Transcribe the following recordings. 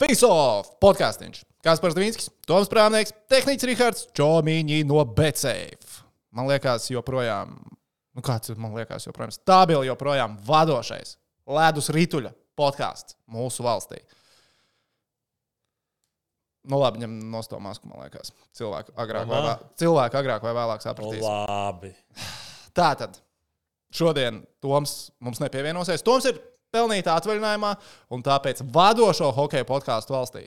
Face off! Podkāstīns. Kaspars Dvīnskis, Toms Prāvnieks, Tehnicis Rihards, Čomiņi no Betsafe. Man liekas, joprojām, nu kāds man liekas, joprojām stabili, joprojām vadošais ledus rituļa podkāsts mūsu valstī. Nu, labi, ņem no to masku, man liekas. Cilvēku agrāk, vai, Aha. vēl, cilvēku agrāk vai vēlāk sapratīs. Labi. Tā tad šodien Toms mums nepievienosies. Toms ir pelnīta atvaļinājumā, un tāpēc vadošo hokeja podkāstu valstī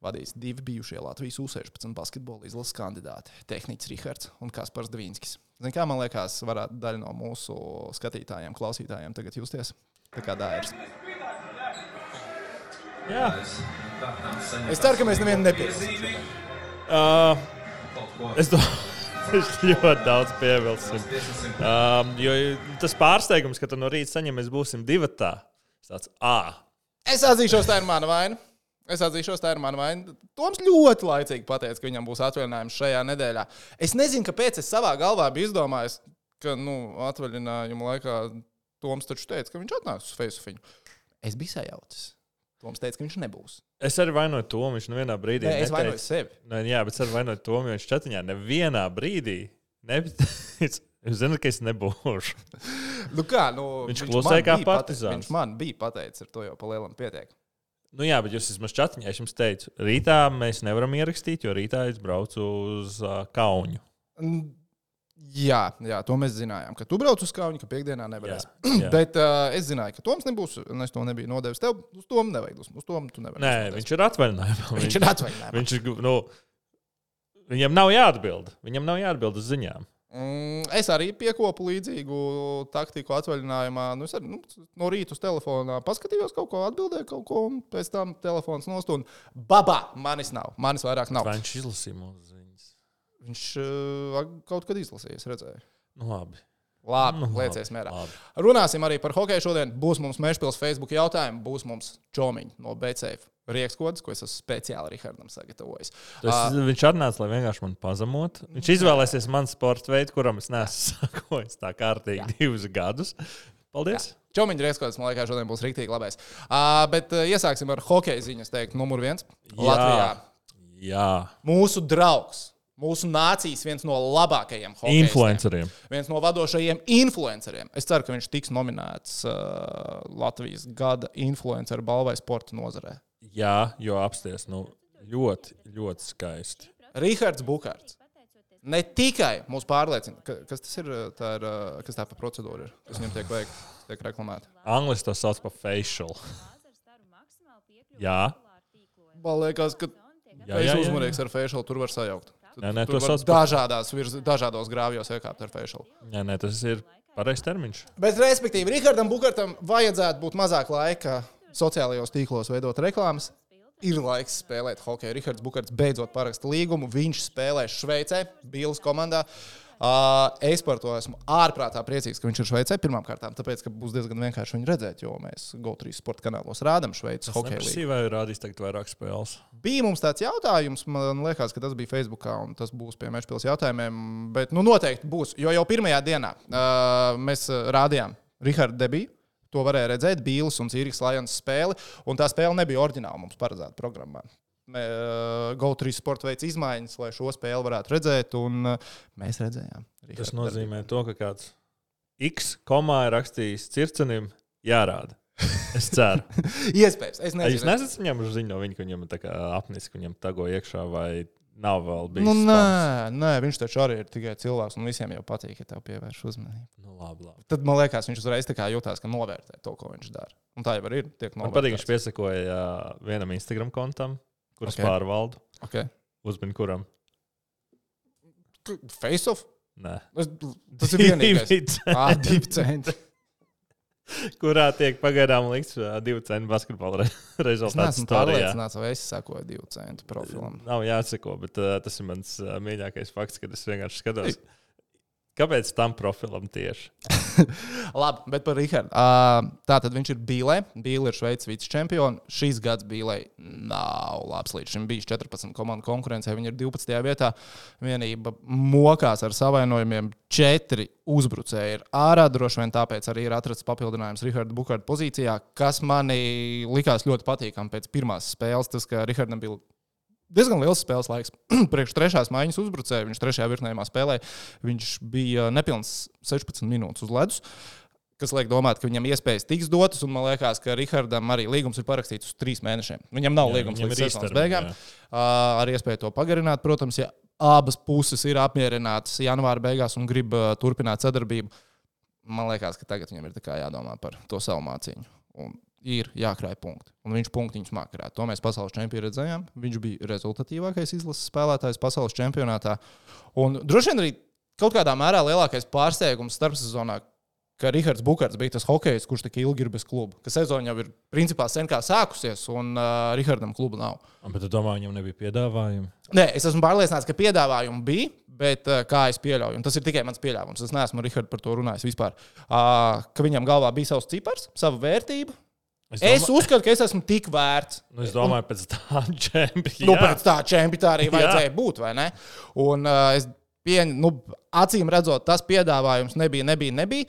vadīs divi bijušie Latvijas U-16 basketbola izlases kandidāti - Tehnicis Rihards un Kaspars Dvīnskis. Ziniet, kā man liekas, varētu daļa no mūsu skatītājiem, klausītājiem tagad justies. Tā kā dārsts. Jā. Es ceru, ka mēs nevienu nepieņemsim. Uh, es domāju, ļoti daudz pievilksim. Um, jo tas pārsteigums, ka tu no rīta saņem, mēs būsim divi tā. Tāds, ah, Es atzīšos, tā ir mana vaina. Es atzīšos, tā ir mana vaina. Toms ļoti laicīgi pateica, ka viņam būs atvaļinājums šajā nedēļā. Es nezinu, kāpēc es savā galvā biju izdomājis, ka nu, atvaļinājuma laikā Toms taču teica, ka viņš atnāks uz Facebooku. Es biju sajaucis. Toms teica, ka viņš nebūs. es arī vainoju to. Viņš nevienā brīdī Nē, es neteica- vainoju sevi. Nē, jā, bet es arī vainoju to, jo viņš četiņā nevienā brīdī nepateica. Jūs zināt, ka es nebūšu. Nu kā, nu, Viņš man klusēja kā partizāns. Viņš man bija pateicis, ar to jau palielam pietiek. Nu, jā, bet jūs esat čatiņā. Es jums teicu, rītā mēs nevaram ierakstīt, jo rītā es braucu uz uh, Kaunu. Jā, jā, to mēs zinājām, ka tu brauc uz Kaunu, ka piekdienā nevarēs. Jā, jā. Bet uh, es zināju, ka Toms nebūs, es to nebiju nodevis. Tev uz to nevajag. Uz, to tu nevari. Nē, viņš ir atvaļinājumā. viņš ir atvaļinājumā. Viņš ir. Nu, viņam nav jāatbild. Viņam nav jāatbild uz ziņām. Mm, es arī piekopu līdzīgu taktiku atvaļinājumā. Nu, es arī nu, no rīta uz telefona paskatījos kaut ko, atbildēju kaut ko, un pēc tam telefons nostūna. Babā, manis nav. Manis vairāk nav. Viņš izlasīja ziņas? Viņš uh, kaut kad izlasīja, es redzēju. Nu, labi. Labi, Nu, labi, liecies mierā. labi. Runāsim arī par hokeju šodien. Būs mums Mešpils Facebook jautājumi, būs mums Čomiņš no BCF riekskodas, ko es esmu speciāli Rihardam sagatavojis. Tas, Ā. viņš atnāca, lai vienkārši man pazemot. Viņš izvēlēsies manu sporta veidu, kuram es neesmu sakojis tā kārtīgi Jā. divus gadus. Paldies! Čomiņš riekskodas, man liekas, šodien būs rīktīgi labais. Uh, bet uh, iesāksim ar hokeja ziņas, teikt, numur viens. Latvijā. Jā. Mūsu draugs. Mūsu nācijas viens no labākajiem hokeistiem. Influenceriem. Viens no vadošajiem influenceriem. Es ceru, ka viņš tiks nominēts uh, Latvijas gada influenceru balvai sporta nozarē. Jā, jo apsties nu, ļoti, ļoti skaisti. Rihards Bukārts. Ne tikai mūs pārliecina, ka, kas tas ir, tā ir, uh, kas tā pa procedūra ir, kas viņam tiek veikta, tiek reklamēta. Angliski to sauc par facial. Jā. Man liekas, ka Jā, es jā, jā, uzmanīgs jā. ar facial, tur var sajaukt. Nē, nē, to sauc par. dažādās, virz, dažādos grāvjos iekāpt ar facial. Nē, nē, tas ir pareizs termiņš. Bet, respektīvi, Rihardam Bukartam vajadzētu būt mazāk laika sociālajos tīklos veidot reklāmas. Ir laiks spēlēt hokeju. Rihards Bukarts beidzot paraksta līgumu. Viņš spēlē Šveicē, Bīlas komandā. Uh, es par to esmu ārprātā priecīgs, ka viņš ir Šveicē pirmkārt, tāpēc, ka būs diezgan vienkārši viņu redzēt, jo mēs GO3 sporta kanālos rādām Šveices hokeju. līgu. Neprasīja, vai rādīs tagad vairāk spēles. Bija mums tāds jautājums, man liekas, ka tas bija Facebookā, un tas būs pie Mešpils jautājumiem. Bet nu, noteikti būs, jo jau pirmajā dienā uh, mēs uh, rādījām Rahardu debiju. To varēja redzēt, Bīls un Cīriks Lions spēli, un tā spēle nebija oriģināla mums paredzēta programmā. GO3 sporta veids izmaiņas, lai šo spēli varētu redzēt, un mēs redzējām. Tas Richardu nozīmē to, ka kāds X komā ir rakstījis circenim, jārāda. Es ceru. Iespējams, es Vai Jūs nezinu. nesat saņēmuši ziņu no viņa, ka viņam tā kā apnis, ka viņam tago iekšā, vai nav vēl bijis? Nu, nē, nē, viņš taču arī ir tikai cilvēks, un visiem jau patīk, ja tev pievērš uzmanību. Nu, labi, labi. Tad man liekas, viņš uzreiz jutās, ka novērtē to, ko viņš dara. Un tā jau ir. Man patīk, viņš piesakoja vienam Instagram kontam, kurus Ok. okay. pārvaldu. Okay. Uzmini, kuram? Face off? Nē, Tas, tas ir vienīgais. Ah, divi centi. kurā tiek pagaidām likts divu centu basketbola re Es rezultāts. storijā. pārliecināts, vai es sekoju divu centu profilam. Nav jāsako, bet uh, tas ir mans uh, mīļākais fakts, kad es vienkārši skatos. Kāpēc tam profilam tieši? Labi, bet par Rahardu. Uh, tā tad viņš ir Bīlē. Bīlē ir Šveices vicečempions. Šīs gads Bīlē nav labs. Līdz šim bijis 14 komandu konkurencē. Viņi ir 12. vietā. Vienība mokās ar savainojumiem. Četri uzbrucēji ir ārā. Droši vien tāpēc arī ir atrasts papildinājums Raharda Bukārta pozīcijā, kas manī likās ļoti patīkami pēc pirmās spēles. Tas, ka Rahardam bija diezgan liels spēles laiks. Priekš trešās maiņas uzbrucēja, viņš trešajā virknējumā spēlēja. Viņš bija nepilns 16 minūtes uz ledus. Kas liek domāt, ka viņam iespējas tiks dotas, un man liekas, ka Rihardam arī līgums ir parakstīts uz trīs mēnešiem. Viņam nav jā, līgums līdz sezonas beigām. Uh, ar iespēju to pagarināt, protams, ja abas puses ir apmierinātas janvāra beigās un grib uh, turpināt sadarbību. Man liekas, ka tagad viņam ir jādomā par to savu mācību. Un ir jākrāj punkti. Un viņš punktiņus makarē. To mēs pasaules čempionā redzējām. Viņš bija rezultatīvākais izlases spēlētājs pasaules čempionātā. Un droši vien arī kaut kādā mērā lielākais pārsteigums starpsezonā, ka Rahards Bukārts bija tas hokejs, kurš tik ilgi ir bez kluba. Ka sezona jau ir principā sen kā sākusies, un uh, Rahardam kluba nav. Bet tu domā, viņam nebija piedāvājumu? Nē, es esmu pārliecināts, ka piedāvājumu bija, bet uh, kā es pieļauju, un tas ir tikai mans pieļāvums, es neesmu Rahardu par to runājis vispār, uh, ka viņam galvā bija savs cipars, sava vērtība, Es, domā... es uzskatu, ka es esmu tik vērts. Nu, es domāju, pēc tā čempiona. Nu, pēc tā čempiona arī vajadzēja būt, vai ne? Un uh, es pieņemu, nu, acīm redzot, tas piedāvājums nebija, nebija, nebija.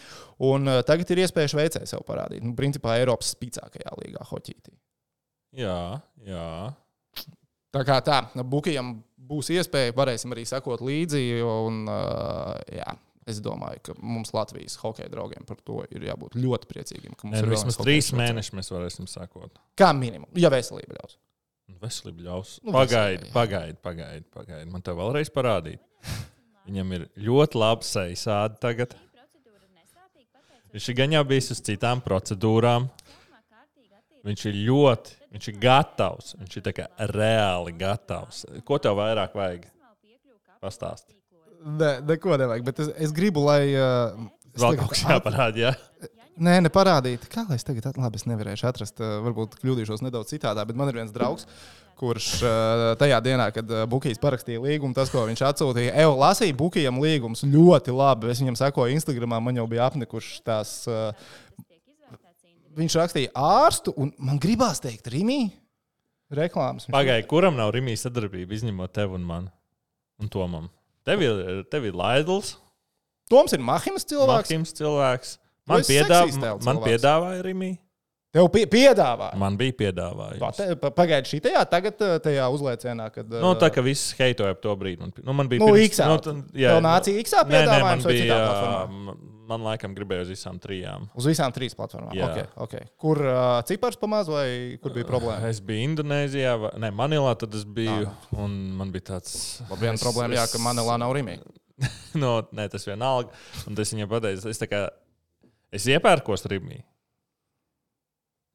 Un uh, tagad ir iespēja Šveicē sev parādīt. Nu, principā Eiropas spēcīgākajā līgā, Hoķītī. Jā, jā. Tā kā tā, Bukijam būs iespēja, varēsim arī sekot līdzi. Un, uh, jā, Es domāju, ka mums Latvijas hokeja draugiem par to ir jābūt ļoti priecīgiem. Nē, nu, vismaz trīs mēnešus mēs varēsim sakot. Kā minimum, ja veselība ļaus. Nu, veselība ļaus. Nu, pagaidi, pagaidi, pagaidi, pagaidi. Man te vēlreiz parādīt. Viņam ir ļoti laba sejasāde tagad. Viņš ir gan jau bijis uz citām procedūrām. Viņš ir ļoti, viņš ir gatavs. Viņš ir reāli gatavs. Ko tev vairāk vajag? Pastāstīt. Nē, neko nevajag. Bet es, es gribu, lai. Uh, Vēl kaut kas jāparāda. Jā. Nē, neparādīt. Kā lai es tagad, labi, es nevarēšu atrast, uh, varbūt kļūdīšos nedaudz citādā, bet man ir viens draugs, kurš uh, tajā dienā, kad uh, Bukijs parakstīja līgumu, tas, ko viņš atsūtīja, Evo lasīja Bukijam līgumus ļoti labi. Es viņam sekoju Instagramā, man jau bija apnikušas tās. Viņš rakstīja ārstu, un man gribās teikt, Rīmī, reklāmas. Pagaidiet, kuram nav Rīmī sadarbība, izņemot tevi un mani un Tomam? Tev ir, tev ir Laidls. Toms ir Mahinas cilvēks. Mahinas cilvēks. Man, piedāv, man piedāvāja Rimī. Tev pie, piedāvāja. Man bija piedāvājums. Pagaidiet, šī tajā, tagad tajā uzliecienā, kad. Nu, tā kā viss heitoja ap to brīdi. Man, nu, man bija. Nu, pirms, X. Nu, jā, Tev nācija X piedāvājums. Nē, nē, man bija, man laikam gribēja uz visām trijām. Uz visām trīs platformām. Okay, okay. Kur uh, cipars pamaz vai kur bija problēma? Es biju Indonēzijā, vai, ne, Manilā, tad es biju. Nā. Un man bija tāds. Viena problēma, jā, ka Manilā nav Rimī. no, nē, tas vienalga. Un es viņai pateicu, es, kā, es iepērkos Rimī.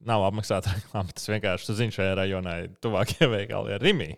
Nav apmaksāta reklāma. Tas vienkārši, tu zini, šajā rajonā ir tuvākie veikali ar Rimī.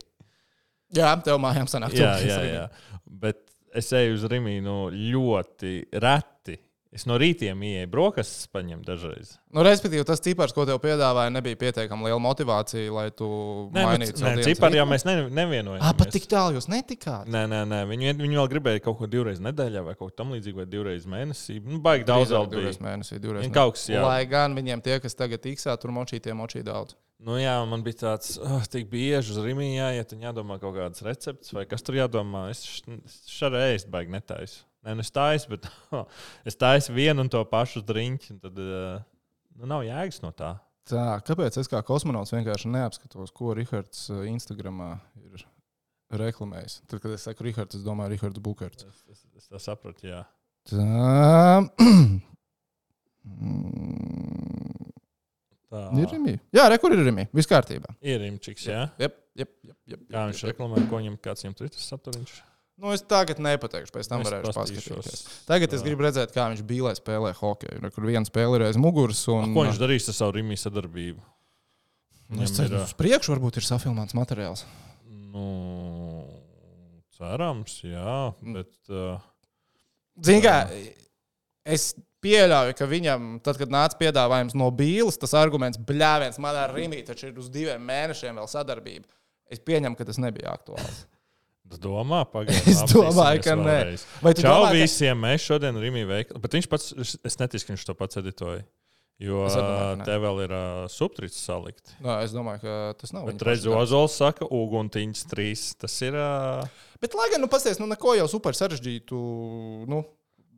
Jā, tev mājām sanāk. Jā, jā, jā. Bet es eju uz Rimī nu, ļoti reti. Es no rītiem ieeju brokastis, paņemu dažreiz. Nu, respektīvi, tas cipars, ko tev piedāvāja, nebija pietiekami liela motivācija, lai tu nē, mainītu savu ciparu. Jā, mēs ne, nevienojāmies. Ah, pat tik tālu jūs netikāt? Nē, nē, nē. Viņi, viņi vēl gribēja kaut ko divreiz nedēļā vai kaut ko tamlīdzīgu, vai divreiz mēnesī. Nu, baigi daudz vēl bija. Divreiz mēnesī, divreiz. Mēnesī. Kaut kas, jā. Lai gan viņiem tie, kas tagad tiksā, tur močī, tie močī daudz. Nu, jā, man bija tāds, oh, tik bieži uz rīmijā, ja tur jādomā kaut kādas receptes, vai kas tur jādomā. Es šādi ēst baigi netaisu. Nē, nu es taisu, bet es taisu vienu un to pašu driņķi. Tad uh, nu, nav jēgas no tā. Tā, kāpēc es kā kosmonauts vienkārši neapskatos, ko Rahards eh, Instagramā ir reklamējis? Tad, kad es saku Rahards, es domāju Rahards Bukārts. Es, es, es tā sapratu, jā. Tā. Tā. Ir rīmi. Jā, re, kur ir rīmi? Viss kārtībā. Ir rīmčiks, jā. Jep, jep, jep, jep, Kā viņš reklamē, ko viņam kāds viņam tur saturiņš? Nu, es tagad nepateikšu, pēc tam varēšu paskatīties. Tagad es gribu redzēt, kā viņš bija, lai spēlē hokeju. Kur viena spēle ir aiz muguras. Un... A, ko viņš darīs ar savu rīmī sadarbību? Nu, es ceru, ka uz priekšu varbūt ir safilmēts materiāls. Nu, cerams, jā. Bet, uh, Zini, kā es pieļauju, ka viņam, tad, kad nāca piedāvājums no Bīles, tas arguments, bļāviens, man ar Rīmī taču ir uz diviem mēnešiem vēl sadarbība. Es pieņemu, ka tas nebija aktuāls. Es domāju, pagaidām. Es domāju, ka nē. Vai tu Čau domā, ka- visiem, mēs šodien Rīgā veikali. Bet viņš pats, es- neticu, ka viņš to pats editoja. Jo domāju, ka te vēl ir uh, subtrīts salikt. Nā, es domāju, ka tas nav. Bet viņa redz, paša darbs. Ozols saka, uguntiņš trīs. Tas ir uh, Bet, lai gan, nu, pasties, nu, neko jau super sarežģītu. Nu,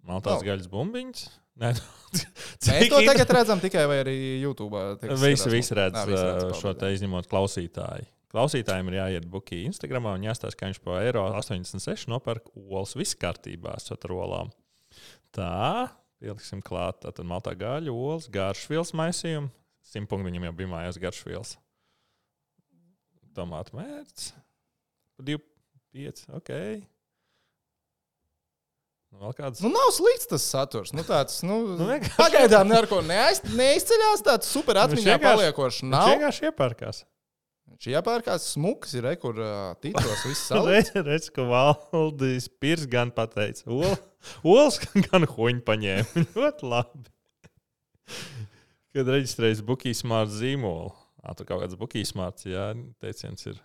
maltās Nav. gaļas bumbiņš. Nē, nu, mēs to tagad redzam tikai vai arī YouTube. Visi, visi redz Jā, visi redz, šo te izņemot klausītāju. Klausītājiem ir jāiet bukī Instagram un jāstāsta, ka viņš par eiro 86 nopērk olas. Viss kārtībā ar olām. Tā, pieliksim klāt. Tad maltā gaļa, olas, garšvielas maisījumu. Simtpunkts viņam jau bija mājās garšvielas. Tomātu mērķis. 2, 5, ok. Nu, vēl kāds. Nu, nav slikts tas saturs. Nu, tāds, nu, Nu, vienkārši- pagaidām neko neaiz, neizceļās. Tāds super atmiņā vienkārši- paliekošs. Nav. vienkārši iepērkās. Viņš iepērkās smuks, ir re, kur uh, tīklos viss. Redz, ka Valdis Pirs gan pateica, ol, olas gan huņu paņēma. Ļoti labi. Kad reģistrējas Bukijas smārts zīmolu. Ā, tur kaut kāds Bukijas smārts, jā, teiciens ir.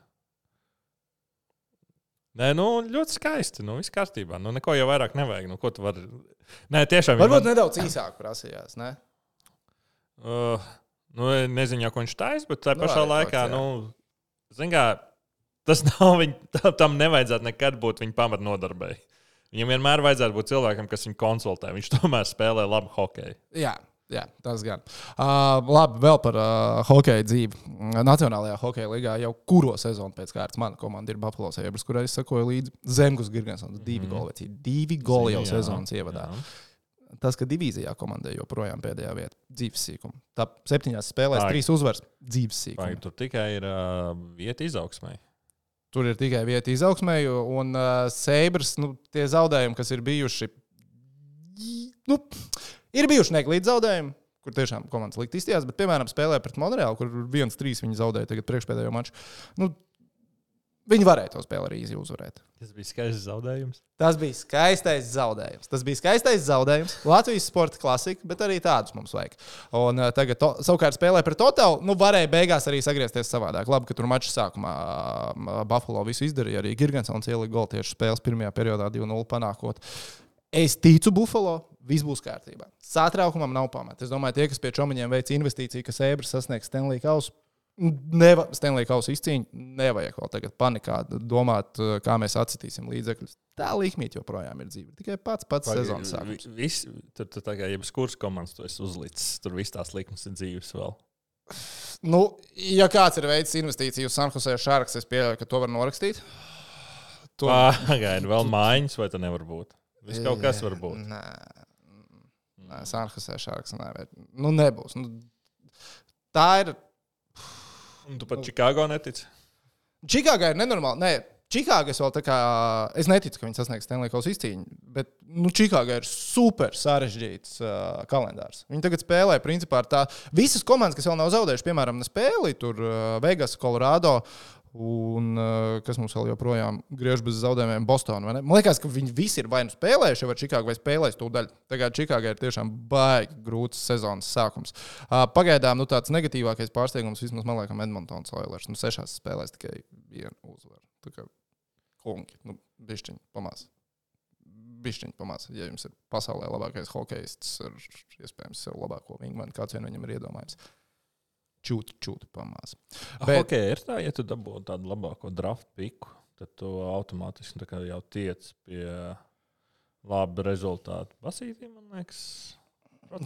Nē, nu, ļoti skaisti. Nu, viss kārtībā. Nu, neko jau vairāk nevajag. Nu, ko tu vari? Nē, tiešām. Varbūt man- nedaudz īsāk prasījās. Ne? Uh, nu, nezinu, ko viņš taisa, bet tā Nu, pašā laikā, jā. nu, zin kā, tas nav viņa, tam nevajadzētu nekad būt viņa pamatnodarbei. Viņam vienmēr vajadzētu būt cilvēkam, kas viņu konsultē. Viņš tomēr spēlē labu hokeju. Jā. Jā, tas gan. Uh, labi, vēl par uh, hokeja dzīvi. Nacionālajā hokeja līgā jau kuro sezonu pēc kārtas mana komanda ir Buffalo Sabres, kurai es sekoju līdzi Zemgus Girgensons. Divi mm. goli, divi goli jau sezonas ievadā. jā. Tas, ka divīzijā komandai joprojām pēdējā vieta - dzīves sīkuma. Tā septiņās spēlēs, Vai. trīs uzvaras - dzīves Vai sīkuma. tur tikai ir uh, vieta izaugsmai? Tur ir tikai vieta izaugsmēji, un uh, Sabres, nu, tie zaudējumi, kas ir bijuši, nu, ir bijuši neglīti zaudējumi. Kur tiešām komandas likt izstījās, bet, piemēram, spēlē pret Monreālu, kur 1-3 viņi zaudēja tagad priekšpēdējo maču. Nu, viņi varēja to spēli arī īsi uzvarēt. Tas bija skaists zaudējums. Tas bija skaistais zaudējums. Tas bija skaistais zaudējums. Latvijas sporta klasika, bet arī tādus mums vajag. Un uh, tagad, to, savukārt, spēlē pret Totālu. Nu, varēja beigās arī sagriezties savādāk. Labi, ka tur mača sākumā uh, Buffalo visu izdarīja. Arī Girgensons ielika golu tieši spēles pirmajā periodā 2-0 panākot. Es ticu Buffalo. Viss būs kārtībā. Satraukumam nav pamata. Es domāju, tie, kas pie čomiņiem veic investīciju, ka Sēbras sasniegs Stanley Kausu, Neva, Stanley Kausa izcīņa. Nevajag vēl tagad panikā domāt, uh, kā mēs atsitīsim līdzekļus. Tā līnija joprojām ir dzīva. Tikai pats pats sezonas sākums. Vi- Vis, tur, tur tā kā jebkuras komandas to esi uzlicis. Tur viss tās likmes ir dzīves vēl. Nu, ja kāds ir veicis investīciju uz San Jose Sharks, es pieļauju, ka to var norakstīt. To Pagaidi, vēl mājiņas, vai tā nevar būt? Viss kaut kas var būt. Nē, nē San Jose Sharks. Nē, vai- nu, nebūs. Nu, tā ir. Un tu pat Čikāgo netici? Čikāgā ir nenormāli. Nē, Čikāgā es vēl tā kā. Es neticu, ka viņi sasniegs Stanley Kausa izcīņu, bet nu, Čikāgā ir super sarežģīts uh, kalendārs. Viņi tagad spēlē, principā, ar tā. Visas komandas, kas vēl nav zaudējušas, piemēram, spēli tur uh, Vegas, Colorado. Un uh, kas mums vēl joprojām griež bez zaudējumiem, Bostonā. Man liekas, ka viņi visi ir vai nu spēlējuši, vai Čikāgā, vai spēlējuši to daļu. Tagad Čikāgā ir tiešām baigi grūts sezonas sākums. Uh, pagaidām nu, tāds negatīvākais pārsteigums vismaz man liekas Edmontonas Oilers. Nu, sešās spēlēs tikai vienu uzvaru. Tā kā kungi, nu, bišķiņi pamās. Bišķiņi pamās. Ja jums ir pasaulē labākais hokejists ar iespējams sev labāko wingmanu, kāds vien viņam ir iedomājams. Čūti, čūti pamās. Bet... Bet- Okay, ir tā, ja tu dabū tādu labāko draft piku, tad tu automātiski kā jau tiec pie laba rezultāta. Basītī, man liekas.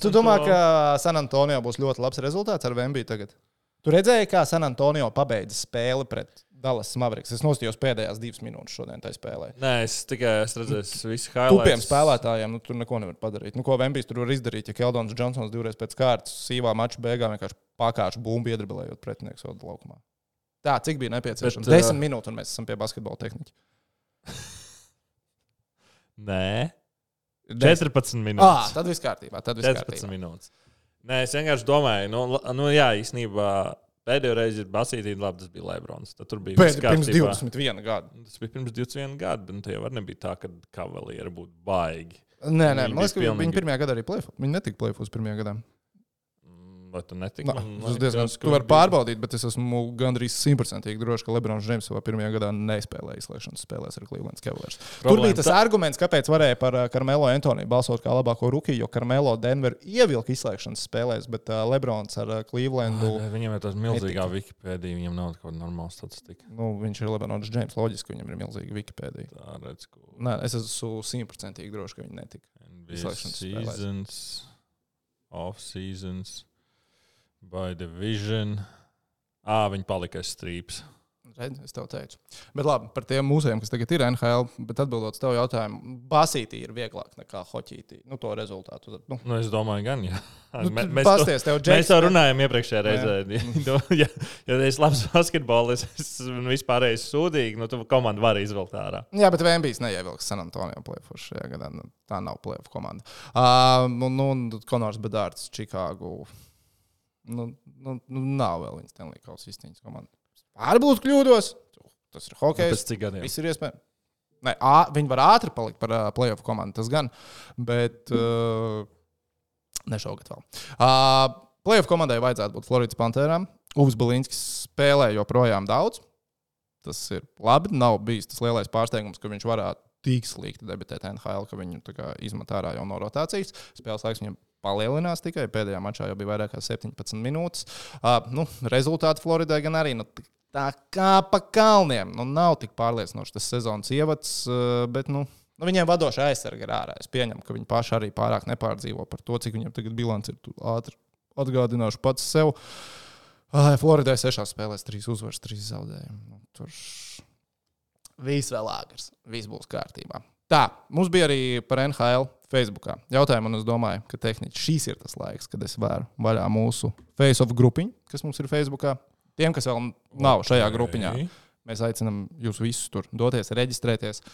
Tu domā, ka San Antonio būs ļoti labs rezultāts ar Vembiju tagad? Tu redzēji, kā San Antonio pabeidza spēli pret Dallas Mavericks. Es nostājos pēdējās divas minūtes šodien tajā spēlē. Nē, es tikai es redzēju, visu Tupiem highlights. spēlētājiem nu, tur neko nevar padarīt. Nu, ko Vembijs tur var izdarīt, ja Keldons Džonsons divreiz pēc kārtas sīvā mača beigās vienkārši pakāpšu bumbu iedribelējot pretinieku sodu laukumā. Tā, cik bija nepieciešams? Bet, uh, Desmit minūtes, un mēs esam pie basketbola tehniķa. Nē, Desmit. 14 Ah, minūtes. tad viss kārtībā. Tad viss 14 kārtībā. minūtes. Nē, es vienkārši domāju, nu, nu jā, īstenībā pēdējo reizi ir basītī, labi, tas bija Lebrons. Tad tur bija viss pirms kārtībā. 21 gadu. Tas bija pirms 21 gadiem, bet nu, tie var nebija tā, ka kavalieri būtu baigi. Nē, nē, man liekas, ka bija viņi pilnīgi- pirmajā gadā arī plēsoja. Viņi netika plēsojas pirmajā gadā. Vai tu netiki? Nā, tas diezgan, tu vari pārbaudīt, bet es esmu gandrīz simtprocentīgi drošs, ka Lebrons Džeims savā pirmajā gadā nespēlēja izslēgšanas spēlēs ar Cleveland Cavaliers. Tur bija tas tā... arguments, kāpēc varēja par Karmelo Antoniju balsot kā labāko rookie, jo Karmelo Denver ievilka izslēgšanas spēlēs, bet uh, Lebrons ar uh, Clevelandu. Oh, viņam ir tas milzīgā Wikipēdija, viņam nav kaut kāda normāla statistika. Nu, viņš ir Lebrons Džeims, loģiski, viņam ir milzīga Wikipēdija. Tā redz, ko... Nē, es esmu simtprocentīgi drošs, ka viņi netika. Izslēgšanas seasons, off seasons. By division. Ā, viņi palika aiz strīpas. Redz, es tev teicu. Bet labi, par tiem mūsējiem, kas tagad ir NHL, bet atbildot uz tavu jautājumu, basītī ir vieglāk nekā hoķītī. Nu, to rezultātu. Nu. Nu, es domāju, gan. Jā. Nu, M mēs, pasties, to, mēs to runājām iepriekšējā reizē. Ja, ja, ja es labs basketbolists, es vispārēji sūdīgi, nu, tad komanda var izvilkt ārā. Jā, bet Vēmbijs neievilks San Antonio plēfu šajā gadā. Nu, tā nav plēfu komanda. Uh, un, un Konors Bedārds, Čikāgu. Nu, nu, nu, nav vēl viņa Stanley Kausa izcīņas komanda. Varbūt kļūdos. Tas ir hockey. Tas cik gadiem? Viss ir iespējams. Nē, ā, viņi var ātri palikt par uh, playoff komandu, tas gan. Bet uh, nešaugāt vēl. Uh, playoff komandai vajadzētu būt Floridas Pantērām. Uvs Balinskis spēlē joprojām daudz. Tas ir labi. Nav bijis tas lielais pārsteigums, ka viņš varētu tik slikti debitēt NHL, ka viņu izmet ārā jau no rotācijas. Spēles laiks viņam palielinās tikai pēdējā mačā, jau bija vairāk kā 17 minūtes. Uh, nu, rezultāti Floridai gan arī. Nu, Tā kā pa kalniem. Nu, nav tik pārliecinoši tas sezonas ievads, uh, bet nu, nu, viņiem vadošā aizsarga ir ārā. Es pieņemu, ka viņi paši arī pārāk nepārdzīvo par to, cik viņiem tagad bilants ir. Ātri atgādināšu pats sev. Uh, Floridai sešās spēlēs trīs uzvaras, trīs zaudējumi. Nu, tur viss vēl āgars, viss būs kārtībā. Tā, mums bija arī par NHL Facebookā jautājumu, un es domāju, ka tehniski šīs ir tas laiks, kad es vēru vaļā mūsu face-off grupiņu, kas mums ir Facebookā. Tiem, kas vēl nav šajā grupiņā, mēs aicinām jūs visus tur doties, reģistrēties.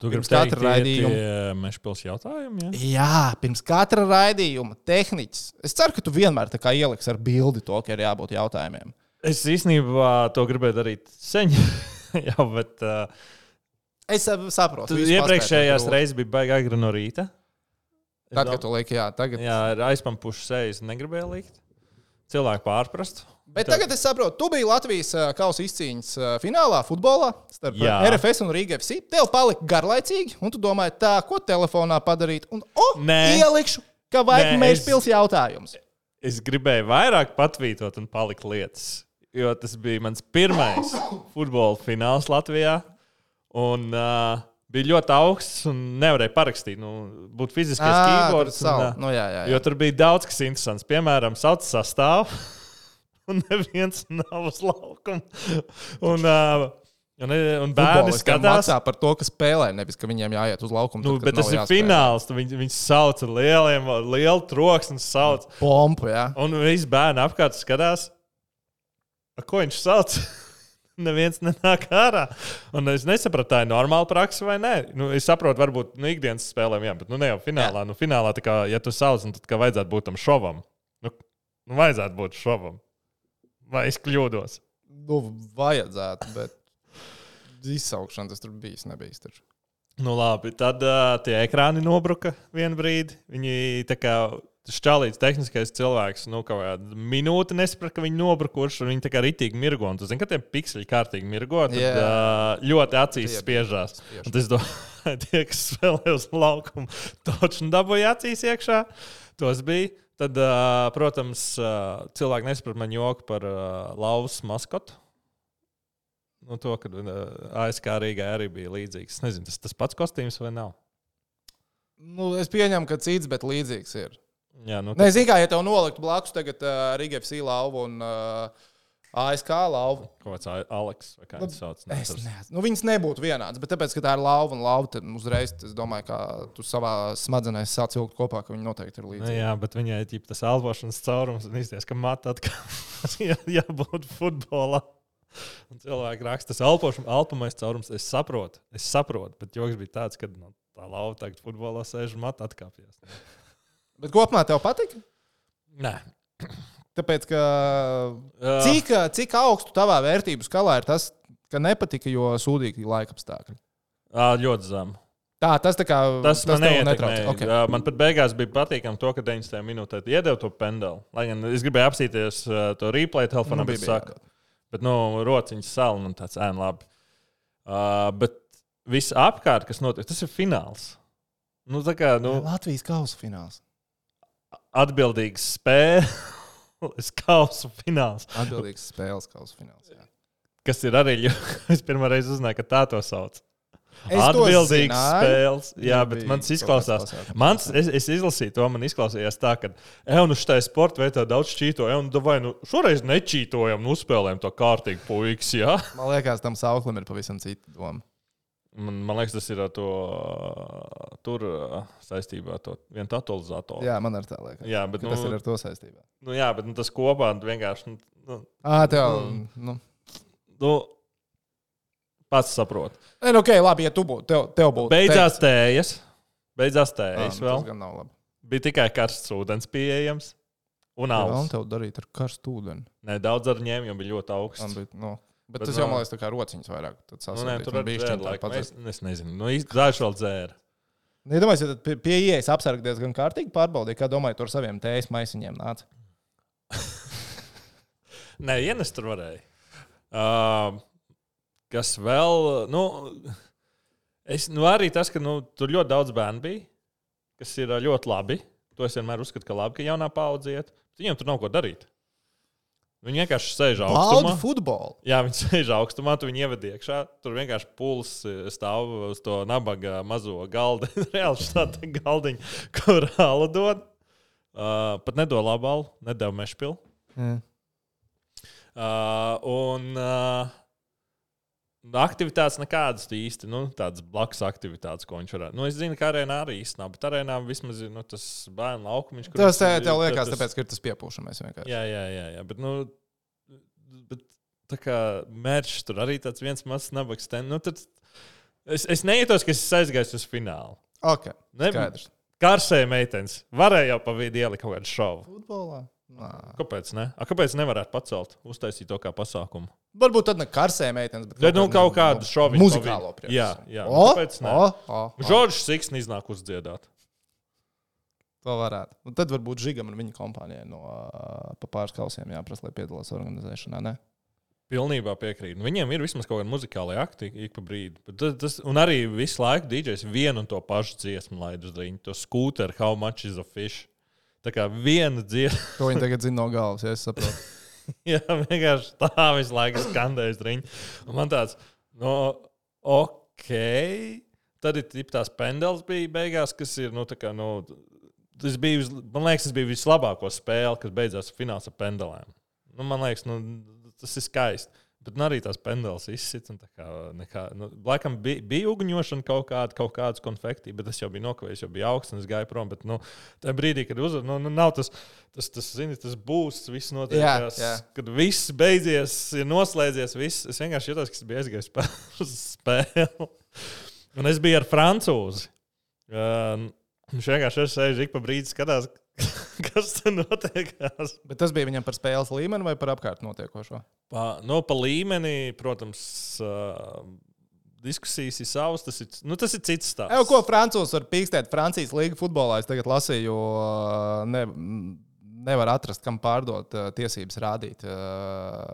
Tu pirms katra raidījuma mešpils jautājumi? Ja? Jā, pirms katra raidījuma tehniķis. Es ceru, ka tu vienmēr tā kā ieliks ar bildi to, ka ir jābūt jautājumiem. Es īstenībā to gribēju darīt sen. Jā, bet. Uh, es saprotu. Iepriekšējās reizes bija baigā agri no rīta. Tad, kad tu lieki, jā, tagad. Jā, ir aizpampuši sejas, negribēju likt. Cilvēku pārprast. Bet tagad es saprotu, tu biji Latvijas kausa izcīņas finālā, futbolā starp jā. RFS un Rīgas FC. Tev palika garlaicīgi, un tu domāji, tā, ko telefonā padarīt. Un, oh, Nē. ielikšu, ka vajag mēs es... pils jautājums. Es gribēju vairāk patvītot un palikt lietas, jo tas bija mans pirmais futbola fināls Latvijā. Un, uh, bija ļoti augsts un nevarēja parakstīt. Nu, būt fiziskais keyboards. Un, nu, jā, jā, jā. Jo tur bija daudz kas interesants. Piemēram, sauc sastāvu, un neviens nav uz laukuma. Un, uh, Un, un bērni skatās par to, ka spēlē, nevis ka viņiem jāiet uz laukumu. Nu, tad, bet tas ir jāspēlē. fināls. Viņi, viņi sauc ar lieliem, lielu troksni, sauc pompu. Jā. Un visi bērni apkārt skatās, ko viņš sauc. neviens nenāk ārā. Un es nesapratu, tā ir normāla praksa vai nē. Nu, es saprotu, varbūt nu, ikdienas spēlēm, jā, bet nu, ne jau finālā. Jā. Nu, finālā, kā, ja tu sauc, tad kā vajadzētu būt tam šovam. Nu, nu, vajadzētu būt šovam. Vai es kļūdos? Nu, vajadzētu, bet izsaukšana tas tur bijis, nebijis. Tur. Nu, labi, tad uh, tie ekrāni nobruka vienu brīdi. Viņi tā kā Tas čālīts tehniskais cilvēks, nu, kaut kāda minūte nesaprata, ka viņi nobrukuši, un viņi tā kā ritīgi mirgo. Un tu zini, ka tie pikseli kārtīgi mirgo, tad yeah. uh, ļoti acīs spiežās. Un tas domāju, tie, kas spēlē uz laukumu, točni dabūja acīs iekšā. Tos bija. Tad, uh, protams, uh, cilvēki nesaprata man joku par uh, lauvas maskotu. Nu, to, kad uh, ASK Rīgā arī bija līdzīgs. Es nezinu, tas tas pats kostīms vai nav. Nu, es pieņemu, ka cits, bet līdzīgs ir. Jā, nu, Nē, zinu, kā ja tev noliktu blakus tagad uh, Riga FC lauvu un uh, ASK lauvu. Kāds Aleks vai kā viņš sauc? Es nezinu. Nu, viņas nebūtu vienādas, bet tāpēc, ka tā ir lauva un lauva, tad uzreiz es domāju, ka tu savā smadzenēs sāc vilkt kopā, ka viņi noteikti ir līdzīgi. Jā, bet viņai ir tas elpošanas caurums un izties, ka mata atkal jābūt futbolā. Un cilvēki raksta, tas elpošana, elpamais caurums. Es saprotu, es saprotu, bet joks bija tāds, ka nu, tā lauva tagad futbolā sēž un mata atkāpjas. Bet kopumā tev patika? Nē. Tāpēc, ka cik, cik augstu tavā vērtību skalā ir tas, ka nepatika, jo sūdīgi laika apstākļi? Ļoti zemu. Tā, tas tā kā Tas, tas man neietekmēja. Okay. Okay. Man pat beigās bija patīkami to, ka 90. minūtē iedeva to pendeli. Lai gan es gribēju apsīties uh, to replay telefonā, Nu, bet, saka, bet nu, rociņas sāla un tāds ēna labi. Uh, bet viss apkārt, kas notiek, tas ir fināls. Nu, tā kā nu, Latvijas kausa fināls. Atbildīgs spēle. Kausa fināls, Atbildīgs spēles kausa fināls. Jā. kas ir arī. Es pirmā reize uzzināju, ka tā to sauc. Es Atbildīgs spēles. Jā, Nu, bet bija man kaut izklausās. Mans, es, es izlasīju to, man izklausījās tā, ka, ej, nu, šai sporta veidā daudz čītoja, un vai nu šoreiz nečītojam, nu, uzspēlējam to kārtīgi puikas, jā. Man liekas, tam sauklim ir pavisam cita doma. Man, man liekas, tas ir ar to tur saistībā ar to vienu totalizatoru. Jā, man ar tā liekas. jā bet, nu, Tas ir ar to saistībā. nu, jā, bet nu, tas kopā vienkārši. Nu, nu, Ah, tev. Mm. Nu. nu, pats saprot. Nē, nu, ok, labi, ja tu būtu, tev, tev būtu. Beidzās tējas. Beidzās Ah, tējas nu, vēl. Labi. Bija tikai karsts ūdens pieejams. Un un alus. tev darīt ar karstu ūdeni. Nē, daudz ar ņēmu, jo bija ļoti Man augsts. bija, nu, bet, Bet tas no- jau man liekas, kā rociņas vairāk. Tad Nu, nē, tur bija šķiet tā laika. Es, padzert. es nezinu. Nu, Dažs vēl dzēra. Nedomāju, ja tad pie, pie ieejas apsargties gan kārtīgi pārbaudīja, kā domāju, tur saviem tējas maisiņiem nāca. Nē, ienest tur varēja. Uh, kas vēl? Nu, es, nu, arī tas, ka nu, tur ļoti daudz bērnu bija, kas ir ļoti labi. To es vienmēr uzskatu, ka labi, ka jaunā paudze iet. Viņiem tur nav ko darīt. Viņi vienkārši sēž augstumā. Baudu futbolu. Jā, viņi sēž augstumā, tu viņu ievadi iekšā. Tur vienkārši puls eh, stāv uz to nabaga mazo galdu. Reāli šāda galdiņa, kur rāla dod. Uh, pat nedod labu alu, nedod mešpilu. Jā. Uh, un uh, aktivitātes nekādas īsti, nu, tādas blakus aktivitātes, ko viņš varētu. Nu, es zinu, ka arēnā arī īsti nav, bet arēnā vismaz ir nu, tas bērnu laukumiņš. kur Tas tev, tev liekas, tas- tāpēc, ka ir tas piepūšamais vienkārši. Jā, jā, jā, jā. Bet, nu, bet tā kā mērķis tur arī tāds viens mazs nabaks. Ten, nu, tad es, es neietos, ka es aizgāju uz finālu. Ok, Ne, skaidrs. Karsēja meitenes. Varēja jau pa vidu ielikt kaut kādu šovu. Futbolā? Nā. Kāpēc? Ne? A, kāpēc nevarētu pacelt, uztaisīt to kā pasākumu? Varbūt tad ne karsē meitenes, bet Bet, nu, kaut kādu šoviņu muzikālo pa vidu. Jā, jā. O, Kāpēc ne? Žoržs Siksni iznāk uzdziedāt. To varētu. Un tad varbūt Žigam un viņa kompānijai no uh, pa pāris kausiem jāprasa, lai piedalās organizēšanā. Ne? Pilnībā piekrītu. Nu, Viņiem ir vismaz kaut kāda muzikāla akti ik pa brīdi. Bet Tas, tas, un arī visu laiku DJs vienu un to pašu dziesmu laid uz rīņa. To skūteru, how much is a fish. Tā kā viena dziesma, To viņi tagad zina no galvas, ja es saprotu. jā, vienkārši tā visu laiku skandējas rīņa. Un man tāds, no, ok. Tad ir tās pendeles bija beigās, kas ir, nu, tā kā, nu, tas bija, vis- man liekas, tas bija vislabāko spēle, kas beidzās fināls ar pendelēm. Nu, man liekas, nu, tas ir skaisti. Bet nu, arī tās pendeles izsita. tā kā Nekā, nu, laikam bija, bija uguņošana kaut kāda, kaut kādas konfekti, bet tas jau bija nokavējis, jau bija augsts un es gāju prom. Bet, nu, tajā brīdī, kad uzvar, nu, nu, nav tas, tas, tas, zini, tas būs, viss notiek. Jā, tās- jā. Kad viss beidzies, ir noslēdzies, viss, es vienkārši jutos, ka es biju aizgājis spē- uz spēli. Un es biju ar francūzi. Uh, viņš vienkārši sēžis ik pa brīdi skatās, kas tur notiekās. Bet tas bija viņam par spēles līmeni vai par apkārt notiekošo? Pa, no, pa līmeni, protams, uh, diskusijas ir savas. Tas ir, nu, tas ir cits stāsts. Evo, ko Francūzs var pīkstēt Francijas līga futbolā? Es tagad lasīju, jo ne, nevar atrast, kam pārdot tiesības rādīt.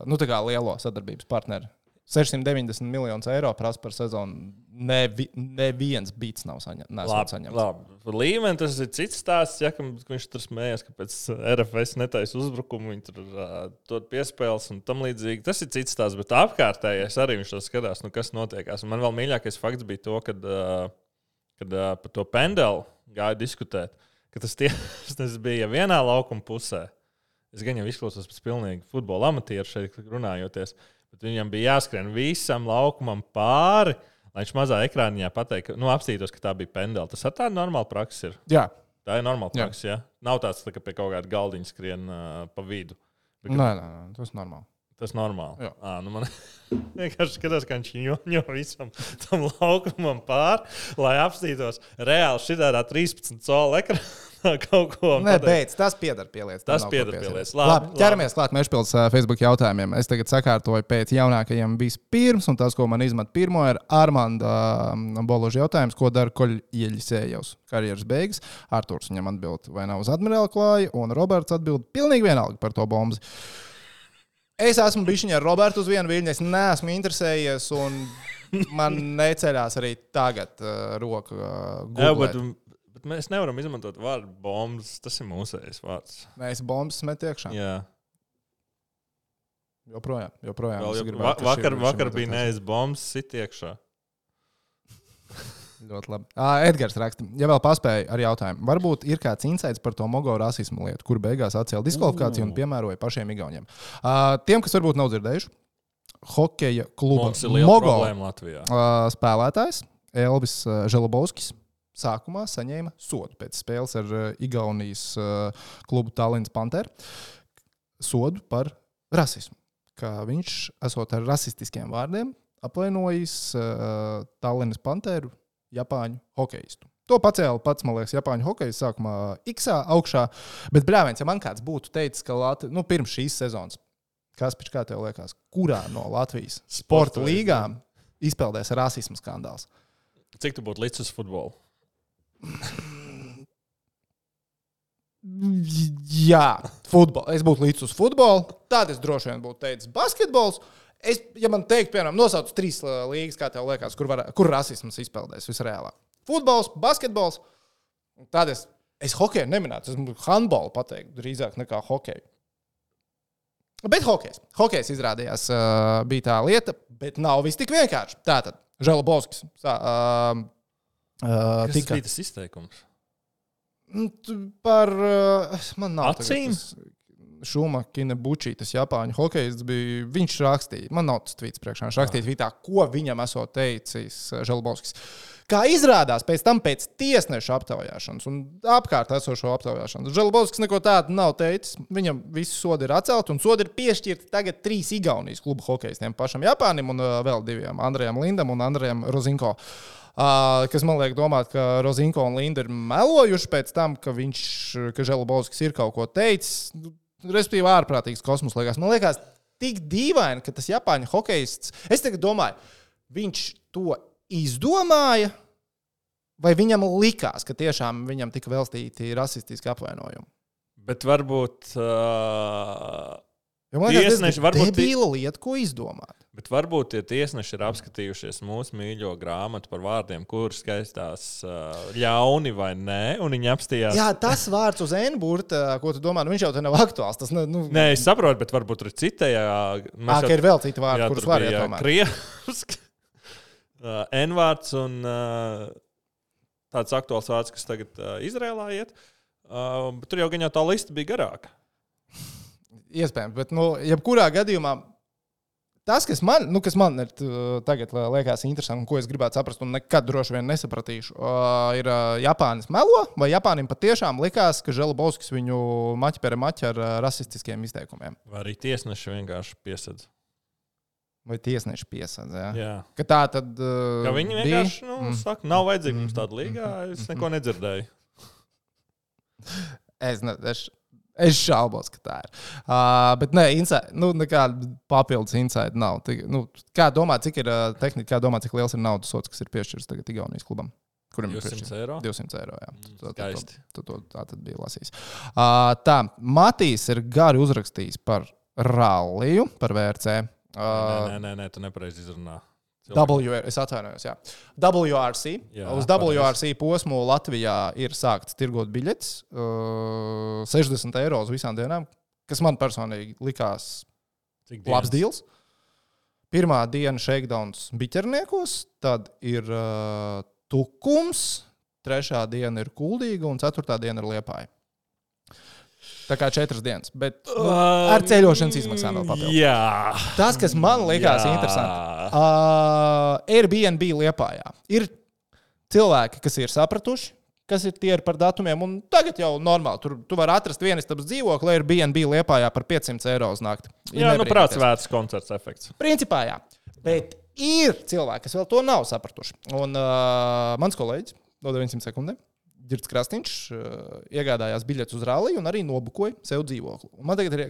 Nu, tā kā lielo sadarbības partneri. 690 miljonus eiro prasa par sezonu. Nevi, neviens beats nav saņem, saņemts. labi. Par līmeni tas ir cits stāsts. Ja, ka viņš tur smējās, ka pēc RFS netaisa uzbrukumu, viņi tur uh, piespēles un tam līdzīgi. Tas ir cits stāsts, bet apkārtējais arī viņš to skatās, nu, kas notiekās. Un man vēl mīļākais fakts bija to, kad, uh, kad uh, par to pendeli gāja diskutēt, ka tas, tie, tas bija vienā laukuma pusē. Es gan jau izklausos pēc pilnīgi futbola amatieru šeit runājoties, bet viņam bija jāskrien visam laukumam pāri. Lai viņš mazā ekrāniņā pateiktu, nu, apstītos, ka tā bija pendela. Tas ar tādu normālu praksi ir. Jā, Tā ir normāla praksa. Ja? Nav tāds, tā, ka pie kaut kāda galdiņa skrien uh, pa vidu. Bet, nē, nē, nē, tas ir normāli. Tas normāli. Jā. À, nu man vienkārši skatās, kā viņš joņo visam tam laukumam pāri, lai apstītos reāli šitādā 13 colu ekrānā kaut ko. Nē, beidz, tas pieder pie lietas. Tas pieder pie lietas. Labi, Labi, ķeramies klāt Mešpils Facebook jautājumiem. Es tagad sakārtoju pēc jaunākajiem vispirms, un tas, ko man izmet pirmo, ir Armanda Boloža jautājums, ko dara Koļieļisējos karjeras beigas. Arturs viņam atbild, vai nav uz admirāla klāja, un Roberts atbild pilnīgi vienalga par to bombu. Es esmu bijis ar Robertu uz vienu viļņu, es neesmu interesējies, un man neceļās arī tagad uh, roka. Uh, Jā, bet, bet mēs nevaram izmantot vārdu bombas. Tas ir mūsējais vārds. Mēs bombas met iekšā. Jā, Joprojām, joprojām. Vēl, gribētu, va, vakar, vakar bija neaiz bombas sit iekšā. Ļoti labi. Uh, Edgars raksta, ja vēl paspēja ar jautājumu, varbūt ir kāds insights par to mogo rasismu lietu, kur beigās atcēla diskvalifikāciju un piemēroja pašiem igauniem. Uh, tiem, kas varbūt nav dzirdējuši, hokeja kluba mogo uh, spēlētājs Elvis uh, Želabovskis. Sākumā saņēma sodu pēc spēles ar uh, Igaunijas uh, klubu Tallinas Pantēru. Sodu par rasismu. Kā viņš, esot ar rasistiskiem vārdiem, apvainojis uh, Tallinas Pantēru Japāņu hokeistu. To pacēla pats, man liekas, Japāņu hokejs sākumā X augšā. Bet, brāļs, ja man kāds būtu teicis, ka Latvija, nu, pirms šīs sezonas, kas pēc kā tev liekas, kurā no Latvijas sporta Sporta līgām izpeldēs rasismu skandāls? Cik tu būtu līdz uz futbolu? Jā, futbolu. Es būtu līdz uz futbolu. Tad es droši vien būtu teicis basketbols. Es, ja man teikt, piemēram, nosauc trīs uh, līgas, kā tev liekas, kur, var, kur rasisms izpeldēs visreālāk. Futbols, basketbols. Tad es, es hokeju neminētu. Es handbolu pateikt drīzāk nekā hokeju. Bet hokejs. Hokejs izrādījās, uh, bija tā lieta, bet nav viss tik vienkārši. Tātad, Žēlabovskis. Uh, uh, Tas tika bija tas izteikums. Nu, Par. Uh, man nav Acīm? Šumakina Bučī, tas Japāņu hokejs bija. Viņš rakstīja, man nav tas tvīts priekšā. Viņš rakstīja tvītā, ko viņam esot teicis uh, Želbovskis. Kā izrādās pēc tam, pēc tiesneša aptaujāšanas un apkārt esošo aptaujāšanas, Želbovskis neko tādu nav teicis. Viņam visi sodi ir atcelti, un sodi ir piešķirti tagad trīs Igaunijas klubu hokejistiem. Pašam Japānim un uh, vēl diviem - Andrejam Lindam un Andrejam Rozinko. Uh, kas man liek domāt, ka Rozinko un Linda ir melojuši pēc tam, ka viņš, ka Želbovskis ir kaut ko teicis. Respektīvi, ārprātīgs kosmos liekas. Man liekas, tik dīvaini, ka tas Japāņu hokejists. Es domāju, viņš to izdomāja, vai viņam likās, ka tiešām viņam tika veltīti rasistiski apvainojumi. Bet varbūt, uh, Jo man liekas, tas ir varbūt debīla lieta, ko izdomāt. bet varbūt tie tiesneši ir apskatījušies mūsu mīļo grāmatu par vārdiem, kurš skaistās ļauni vai nē, un viņi apstījās. Jā, tas vārds uz N-burta, ko tu domā, nu, viņš jau te nav aktuāls. Tas, ne, nu, Nē, es saprotu, bet varbūt tur citējā. Ā, ka ir vēl citi vārdi, kurus var iedomāt. Krievs, uh, N-vārds un tāds aktuāls vārds, kas tagad Izrēlā iet. Bet tur jau gan jau tā lista bija garāka. Iespējams, bet, nu, jebkurā gadījumā. Tas, kas man, nu, kas man ir tagad liekas interesanti, un ko es gribētu saprast, un nekad droši vien nesapratīšu, ir Japānis melo, vai Japānim patiešām likās, ka Želabovskis viņu maķi pēra maķi ar rasistiskiem izteikumiem. Vai arī tiesneši vienkārši piesadz. Vai tiesneši piesadz. Ja? Jā. Ka tā tad. Uh, Ja viņi bija? vienkārši nu, Mm. mm. saka, nav vajadzīga mums tāda līga, es neko nedzirdēju. Es, ne, es, es šaubos, ka tā ir. Uh, bet nē, inside, nu, nekāda papildus insight nav. Tik, nu, kā domāt, cik ir uh, tehnika, kā domāt, cik liels ir naudas sots, kas ir piešķirts tagad Igaunijas klubam? Kuram ir 200 piešķirts? eiro. 200 eiro. Jā, Mm, Tu- tu- tu- tu- Tā tad bija lasījis. Uh, tā, Matīs ir gari uzrakstījis par ralliju, par VRC. Nē, Uh, nē, nē, nē, tu nepareizi izrunā. W, es atvainojos, jā. WRC. Jā, Uz. WRC posmu Latvijā ir sākts tirgot biļetes. Uh, 60 eiro uz visām dienām, kas man personīgi likās Cik labs deals. Pirmā diena shakedowns biķerniekos, tad ir uh, tukums, trešā diena ir kuldīga un ceturtā diena ir liepāja. Tā kā četras dienas. Bet nu, ar ceļošanas izmaksām vēl papildus. Jā. Tas, kas man likās Jā. interesanti, uh, Airbnb liepājā ir cilvēki, kas ir sapratuši, kas ir tie ir par datumiem. Un tagad jau normāli. Tur tu vari atrast vienu stabas dzīvokli, ir BNB liepājā par 500 eiro uz nakti. Jā, nu prāts vērts koncerts efekts. Principā jā. Bet ir cilvēki, kas vēl to nav sapratuši. Un uh, mans kolēģis, no 900 sekundēm, Girts Krasniņš, uh, iegādājās biļetes uz ralliju un arī nobukoja sev dzīvokli. Un man tagad ir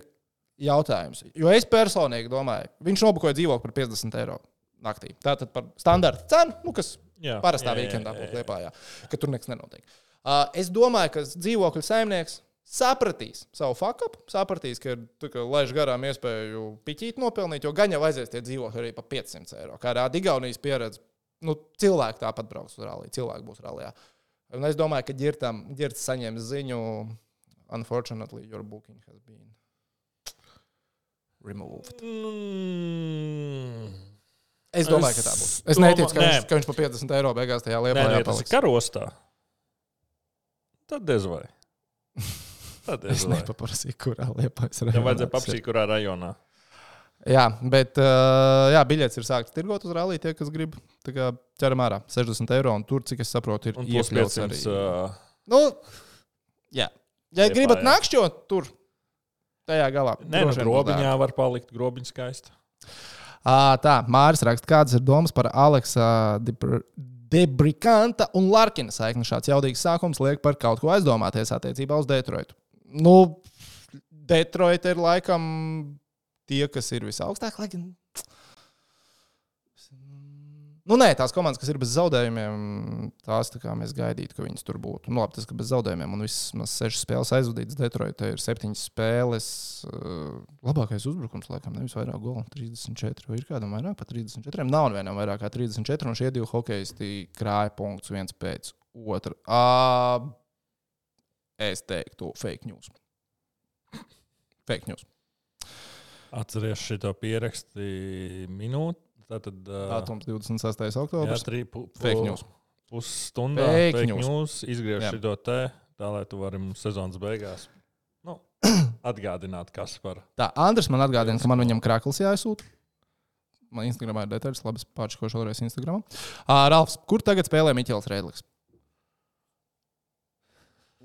jautājums, jo es personīgi domāju, viņš nobukoja dzīvokli par 50 eiro naktī. Tātad par standarta cenu, nu, kas jā, parastā weekendā būtu liepājā, ka tur nekas nenotiek. Uh, es domāju, ka dzīvokļu saimnieks sapratīs savu faktu, sapratīs, ka ir laiž garām iespēju piķīt nopelnīt, jo gan jau aizies tie dzīvokļi arī par 500 eiro. Kā rāda Igaunijas pieredze, nu, cilvēki tāpat brauks uz rallija, cilvēki būs rallijā. Un es domāju, ka ģirtam, ģirts saņems ziņu, unfortunately, your booking has been removed. Mm. Es domāju, es ka tā būs. Es domā, neticu, ka, nē. viņš, ka viņš par 50 eiro beigās tajā lietā jāpaliek. Tas ir karostā. Tad diez vai. Tad es nepaprasīju, kurā liepā es redzu. Tev vajadzēja paprasīt, kurā rajonā. Jā, bet uh, jā, biļets ir sākts tirgot uz rallija. Tie, kas grib, ķeram ārā 60 eiro. Un tur, cik es saprotu, ir iekļauts arī. Uh... Nu, jā, ja Liepā, gribat nakšķot, tur tajā galā. Nē, no grobiņā var palikt grobiņš skaisti. Tā, Māris raksta, kādas ir domas par Aleksa Debrikanta un Larkina saikni. Šāds jaudīgs sākums liek par kaut ko aizdomāties attiecībā uz Detroitu. Nu, Detroita ir laikam tie, kas ir visaugstāk, lai gan Nu, nē, tās komandas, kas ir bez zaudējumiem, tās tā kā mēs gaidītu, ka viņas tur būtu. Nu, labi, tas, ka bez zaudējumiem un vismaz sešas spēles aizvadītas Detroitā ir septiņas spēles. Uh, labākais uzbrukums, laikam, nevis vairāk golu, 34. Vai ir kādam vairāk par 34? Nav vienam vairāk kā 34, un šie divi hokeisti krāja punktus viens pēc otra. Uh, es teiktu, fake news. Fake news. Atceries šo pierakstu minūti Tātad, Datums 26. oktobris. Jā, trī, pu, pu, fake news. Pusstundā news izgriež šo te, tā lai tu vari sezonas beigās nu, atgādināt, kas par. Tā, Andris man atgādina, ka man viņam krāklis jāizsūta. Man Instagramā ir detaļas, labi, pārčikošu vēlreiz Instagramā. Uh, Ralfs, kur tagad spēlē Miķels Rēdlis?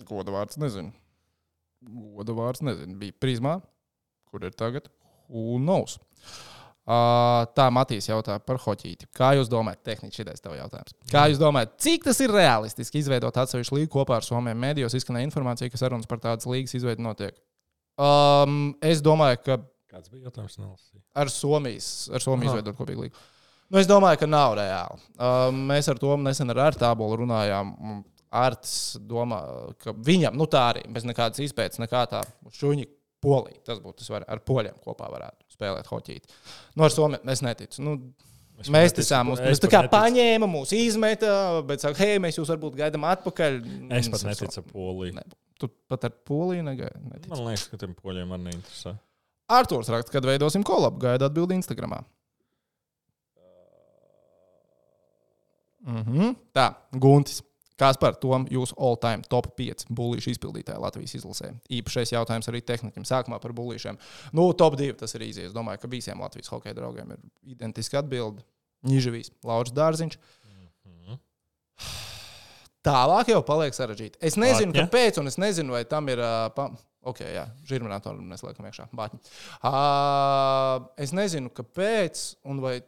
Goda vārds nezinu. Goda vārds nezinu. Bija prizmā, kur ir tagad? Who knows? Uh, tā Matīs jautā par hoķīti. Kā jūs domājat, tehniski šis tavs jautājums? Kā jūs domājat, cik tas ir realistiski izveidot atsevišķu līgu kopā ar Somiju? Mēdījos izskanēja informācija, ka sarunas par tādas līgas izveidu notiek. Um, es domāju, ka. Kāds bija jautājums? Nelasīju. Ar Somijas, ar Somiju izveidot kopīgu līgu. Nu, es domāju, ka nav reāli. Um, mēs ar to nesen ar Artābolu runājām. Arts domā, ka viņam, nu tā arī, bez nekādas izpētes, nekā tā šuņi polija. Tas būtu svarīgi. Ar poļiem kopā varētu spēlēt hoķīti. Nu, ar Somiju es neticu. Nu, Es mēs mums, mēs tā kā paņēmām, mūs izmeta, bet saka, hei, mēs jūs varbūt gaidām atpakaļ. Es pat neticu Poliju. Ne, tu pat ar Poliju negaidi. Man liekas, ka tiem poļiem man neinteresē. Arktūrs raksta, kad veidosim kolabu, gaida atbildi Instagramā. Mm -hmm. Tā, Guntis. Kāds par to jūsu all-time top 5 buļbuļsāļu izpildītāju Latvijas izlasē? Īpašais jautājums arī tehnikam. Sākumā par buļbuļsāļiem. Nu, top 2 tas ir īsi. Es domāju, ka visiem Latvijas hokeja draugiem ir identiska atbilde. Nižavīs, Lauris Dārziņš. -hmm. Tālāk jau paliek sarežģīti. Es nezinu, Bāķņa. kāpēc, un es nezinu, vai tam ir. Uh, pa... Ok, jā, žirminātoru mēs liekam iekšā. Uh, es nezinu, kāpēc, un vai,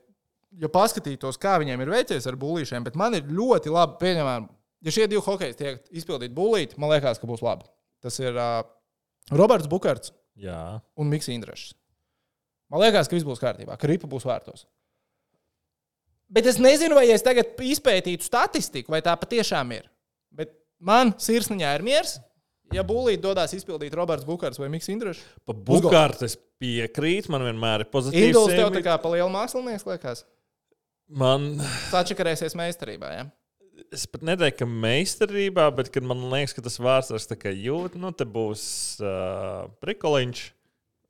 ja paskatītos, kā viņiem ir veicies ar buļbuļsāļiem, bet man ir ļoti labi pieņemama ja šie divi hokeji tiek izpildīti būlīt, man liekas, ka būs labi. Tas ir uh, Roberts Bukārts un Mikls Indrešs. Man liekas, ka viss būs kārtībā, ka ripa būs vērtos. Bet es nezinu, vai es tagad izpētītu statistiku, vai tā patiešām ir. Bet man sirsniņā ir miers. Ja būlīt dodas izpildīt Roberts Bukārs vai Mikls Indrešs, pa Bukārs es piekrītu, man vienmēr ir pozitīvs. Induls tev tā kā pa lielu mākslinieks liekas. Man. Sačakarēsies meistarībā, ja? Es pat neteiktu, ka meistarībā, bet man liekas, ka tas vārds ir jūt, nu, te būs uh, prikoliņš,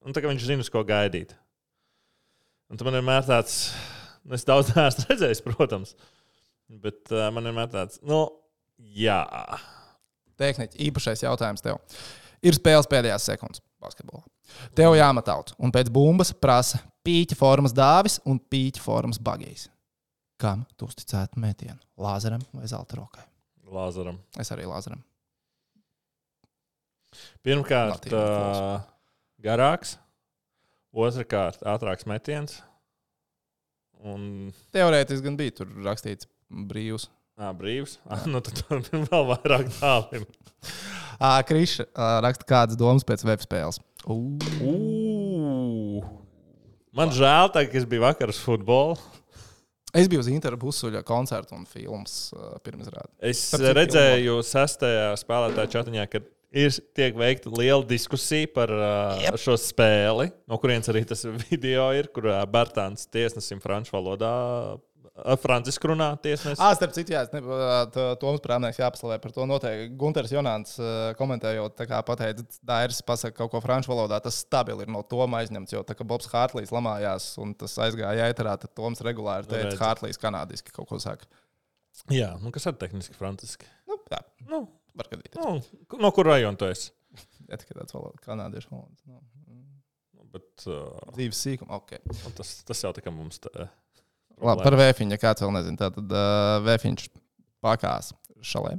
un tā kā viņš zina, uz ko gaidīt. Un man vienmēr tāds, nu, es daudz neesmu redzējis, protams, bet uh, man vienmēr tāds, nu, jā. Tehniski īpašais jautājums tev. Ir spēles pēdējās sekundes basketbolā. Tev jāmet out, un pēc bumbas prasa pīķa formas dāvis un pīķa formas bagijas. Kam tu uzticētu metienu? Lāzeram vai zelta rokai? Lāzaram. Es arī Lāzaram. Pirmkārt, uh, garāks, otrkārt, ātrāks metiens. Un Teorētiski gan bija tur rakstīts brīvs. ā, brīvs. Ah, nu, tad vēl vairāk tāliem. Kriša ā, raksta kādas domas pēc web spēles. Man žēl, tā, ka es biju vakar uz futbolu. Es biju uz Intera Busuļa koncerta un filmas uh, pirmizrādi. Es citu, redzēju, sestajā spēlētāju čatiņā, ka ir tiek veikta liela diskusija par uh, Jep. šo spēli, no kurienes arī tas video ir, kur uh, Bērtāns tiesnesim franču valodā, uh, francisku runā tiesnesis. Ah, starp citu, jā, Toms Prāmnieks jāpaslavē par to noteikti. Gunters Jonāns ā, komentējot, tā kā pateica, Dairis pasaka kaut ko franču valodā, tas stabili ir no Toma aizņemts, jo tā kā Bobs Hārtlīs lamājās un tas aizgāja ēterā, tad Toms regulāri Nu, teica, redzi. Hārtlīs kanādiski kaut ko saka. Jā, nu, kas ir tehniski franciski. Nu, jā, Nu, var gadīties. nu, no kur rajona tu esi? Jā, tikai tāds valoda, kanādiešu valoda. Nu, Bet, uh, dzīves sīkuma, ok. nu, tas, tas jau tā kā mums te. Labi, par vēfiņu, ja kāds vēl nezina. Tad uh, vēfiņš pakās šalē.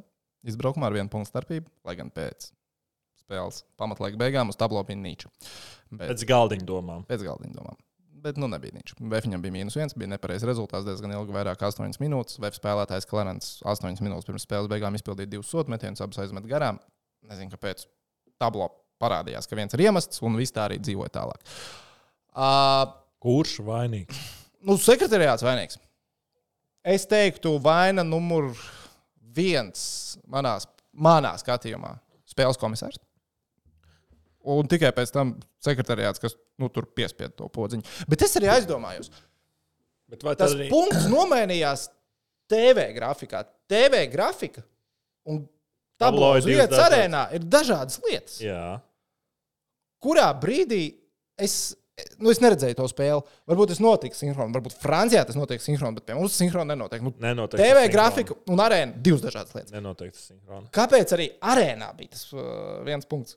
Izbraukumā ar vienu punktu starpību, lai gan pēc spēles pamatlaika beigām uz tablo bija Nīča. Bet Pēc galdiņa domām. pēc galdiņa domām. Bet nu nebija Nīča. Vēfiņam bija mīnus viens, bija nepareizs rezultāts diezgan ilgi, vairāk kā 8 minūtes. Vēf spēlētājs Klarens 8 minūtes pirms spēles beigām izpildīja divus sodmetienus, abus aizmet garām. Nezinu, kāpēc tablo parādījās, ka viens ir iemests un viss tā arī dzīvoja tālāk. Uh, Kurš vainīgs? Nu, sekretariāts vainīgs. Es teiktu, vaina numur viens manā, manā skatījumā - spēles komisārs. Un tikai pēc tam sekretariāts, kas nu, tur piespieda to podziņu. Bet es arī aizdomājos, Bet vai tas arī punkts nomainījās TV grafikā. TV grafika un ir vietas arēnā ir dažādas lietas Jā, kurā brīdī es, nu, es neredzēju to spēli. Varbūt tas notika sinhroni, varbūt Francijā tas notiek sinhroni, bet pie mums tas sinhroni nenotiek. Nu, nenoteikti. TV grafika un arēna - divas dažādas lietas. Nenoteikti sinhrona. Kāpēc arī arēnā bija tas uh, viens punkts?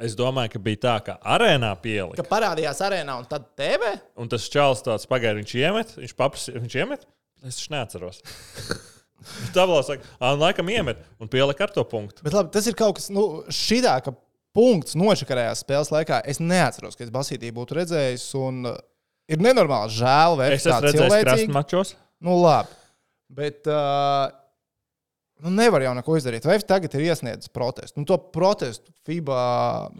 Es domāju, ka bija tā, ka arēnā pielika. Ka parādījās arēnā un tad TV. Un tas čels tāds pagaidi, viņš iemet, viņš paprasīja, viņš iemet. Es taču neatceros. Tā vēl saka, ah, laikam iemet un pielika ar to punktu. Bet labi, tas ir kaut kas, nu, šitā, ka punkts nošakarējās spēles laikā. Es neatceros, ka es basītī būtu redzējis. Un, uh, ir nenormāli žēl, vai Es esmu redzējis krastmačos. Nu, labi. Bet uh, nu, nevar jau neko izdarīt. Vai tagad ir iesniedzis protestu? Nu, to protestu FIBA.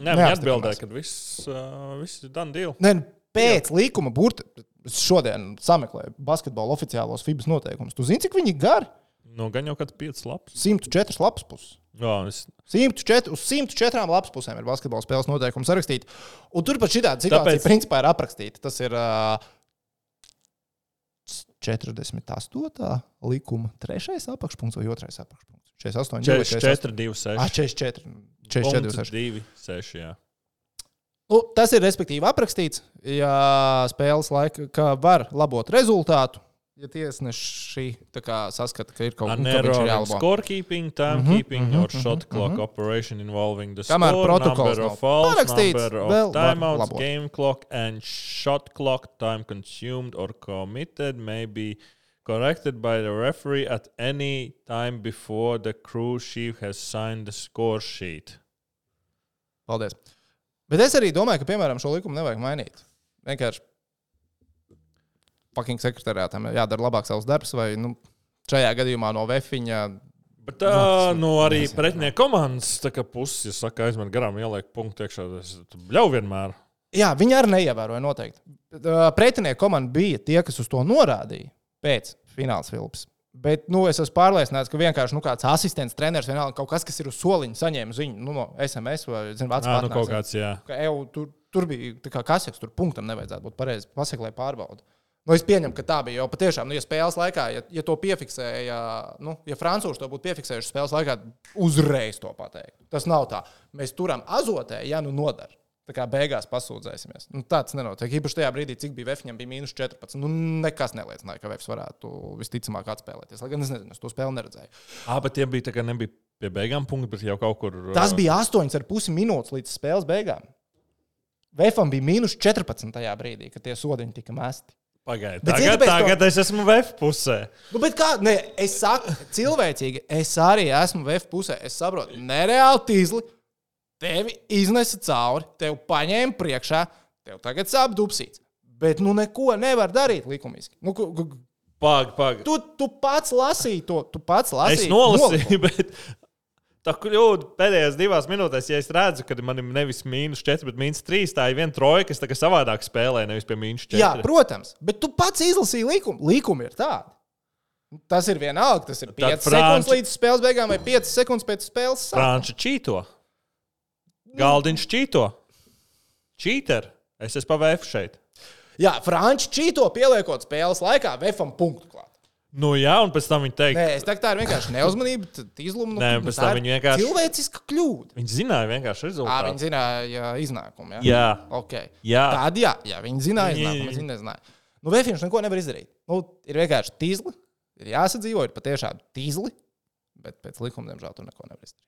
Nē, viņi atbildēja, ka viss, uh, viss ir done deal. Nē, nu, pēc likuma burta. Es šodien sameklēju basketbola oficiālos FIBA noteikumus. Tu zini, cik viņi gari? Nu, gan jau kāds 5 lapas. 104 lapas puses. Jā, es, 104, uz 104 lapas pusēm ir basketbola spēles noteikumi sarakstīti. Un tur pat šī situācija Tāpēc- principā ir aprakstīta. Tas ir uh, 48. likuma 3. apakšpunkts vai 2. apakšpunkts. 48, 44, 2, 6. Ah, 44. 44, 26. 2, 6. Jā. Nu, tas ir respektīvi aprakstīts, ja spēles laikā ka var labot rezultātu. Ja tiesneši saskata, ka ir kaut kas tāds, kas ir jālabo. scorekeeping, timekeeping, mm -hmm, or shot clock operation involving the Kamēr score, protokols number of fouls, parakstīts, number of timeouts, game clock, and shot clock time consumed or committed may be corrected by the referee at any time before the crew chief has signed the score sheet. Paldies. Bet es arī domāju, ka, piemēram, šo likumu nevajag mainīt. Vienkārši fucking sekretariātam jādara labāk savs darbs, vai nu, šajā gadījumā no Vēfiņa. Bet tā, nu, arī pretinieku komandas puses, ja saka, aizmet garām, ieliek punktu iekšā, tas ļauj vienmēr. Jā, viņi arī neievēroja noteikti. Pretinieku komanda bija tie, kas uz to norādīja pēc fināls filmas. Bet nu, es esmu pārliecināts, ka vienkārši nu, kāds asistents, treneris, vienalga kaut kas, kas ir uz soliņa, saņēma ziņu nu, no SMS vai Vācijas nu, kaut kāds, jā. ka eju, tur, tur bija kā kaseks, tur punktam nevajadzētu būt pareizi. Pasaka, lai pārbauda. Nu, es pieņemu, ka tā bija. Jo patiešām, nu, ja spēles laikā, ja, ja to piefiksēja, nu, ja frančūši to būtu piefiksējuši spēles laikā, uzreiz to pateikt. Tas nav tā. Mēs turam azotē, ja nu nodara. Tā kā beigās pasūdzēsimies. Nu, tāds nenotiek. Īpaši tajā brīdī, cik bija Vēfņam, bija mīnus 14. Nu, nekas neliecināja, ka Vēfs varētu visticamāk atspēlēties. Lai gan es nezinu, es to spēli neredzēju. Ah, bet tie bija tā kā nebija pie beigām punkti, bet jau kaut kur. Tas ā, bija 8,5 minūtes līdz spēles beigām. Vēfam bija mīnus 14. tajā brīdī, kad tie sodiņi tika mesti. Pagaidiet, tagad, kāpēc to- tagad es esmu VF pusē. Nu, bet kā, ne, es saku, cilvēcīgi, es arī esmu VF pusē. Es saprotu, nereāli tīzli. Tevi iznesa cauri, tev paņēma priekšā, tev tagad sāp dubsīts. Bet nu neko nevar darīt likumiski. Nu, ku- ku- Pag, pag. tu, tu pats lasīji to, tu pats Es lasīji. nolasīju, bet tā kļūda pēdējās divās minūtēs, ja es redzu, ka man ir nevis mīnus 4, bet mīnus 3, tā ir viena troja, kas tagad savādāk spēlē, nevis pie mīnus 4. Jā, protams, bet tu pats izlasīji likumu. Likumi ir tādi. Tas ir vienalga. Tas ir 5 Tad sekundes Franči- līdz spēles beigām vai 5 sekundes pēc spēles. Franča čīto. Galdiņš čīto. Čīter. Es esmu pa VF šeit. Jā, Frančs čīto pieliekot spēles laikā, Vēfam punktu klāt. Nu jā, un pēc tam viņi teica, Nē, es teiktu, tā ir vienkārši neuzmanība, izlūma. Nē, pēc tam viņi vienkārši- Cilvēciska kļūda. viņi zināja vienkārši rezultātu. viņi zināja iznākumu. Jā, Jā, okay. jā. Tāda, jā, jā, viņi zināja Viņi- iznākumu, viņi nezināja. Nu, Vēfams neko nevar izdarīt. Nu, ir vienkārši tīzli, ir jāsadzīvo, ir patiešām tīzli, bet pēc likuma, diemžēl, tur neko nevar izdarīt.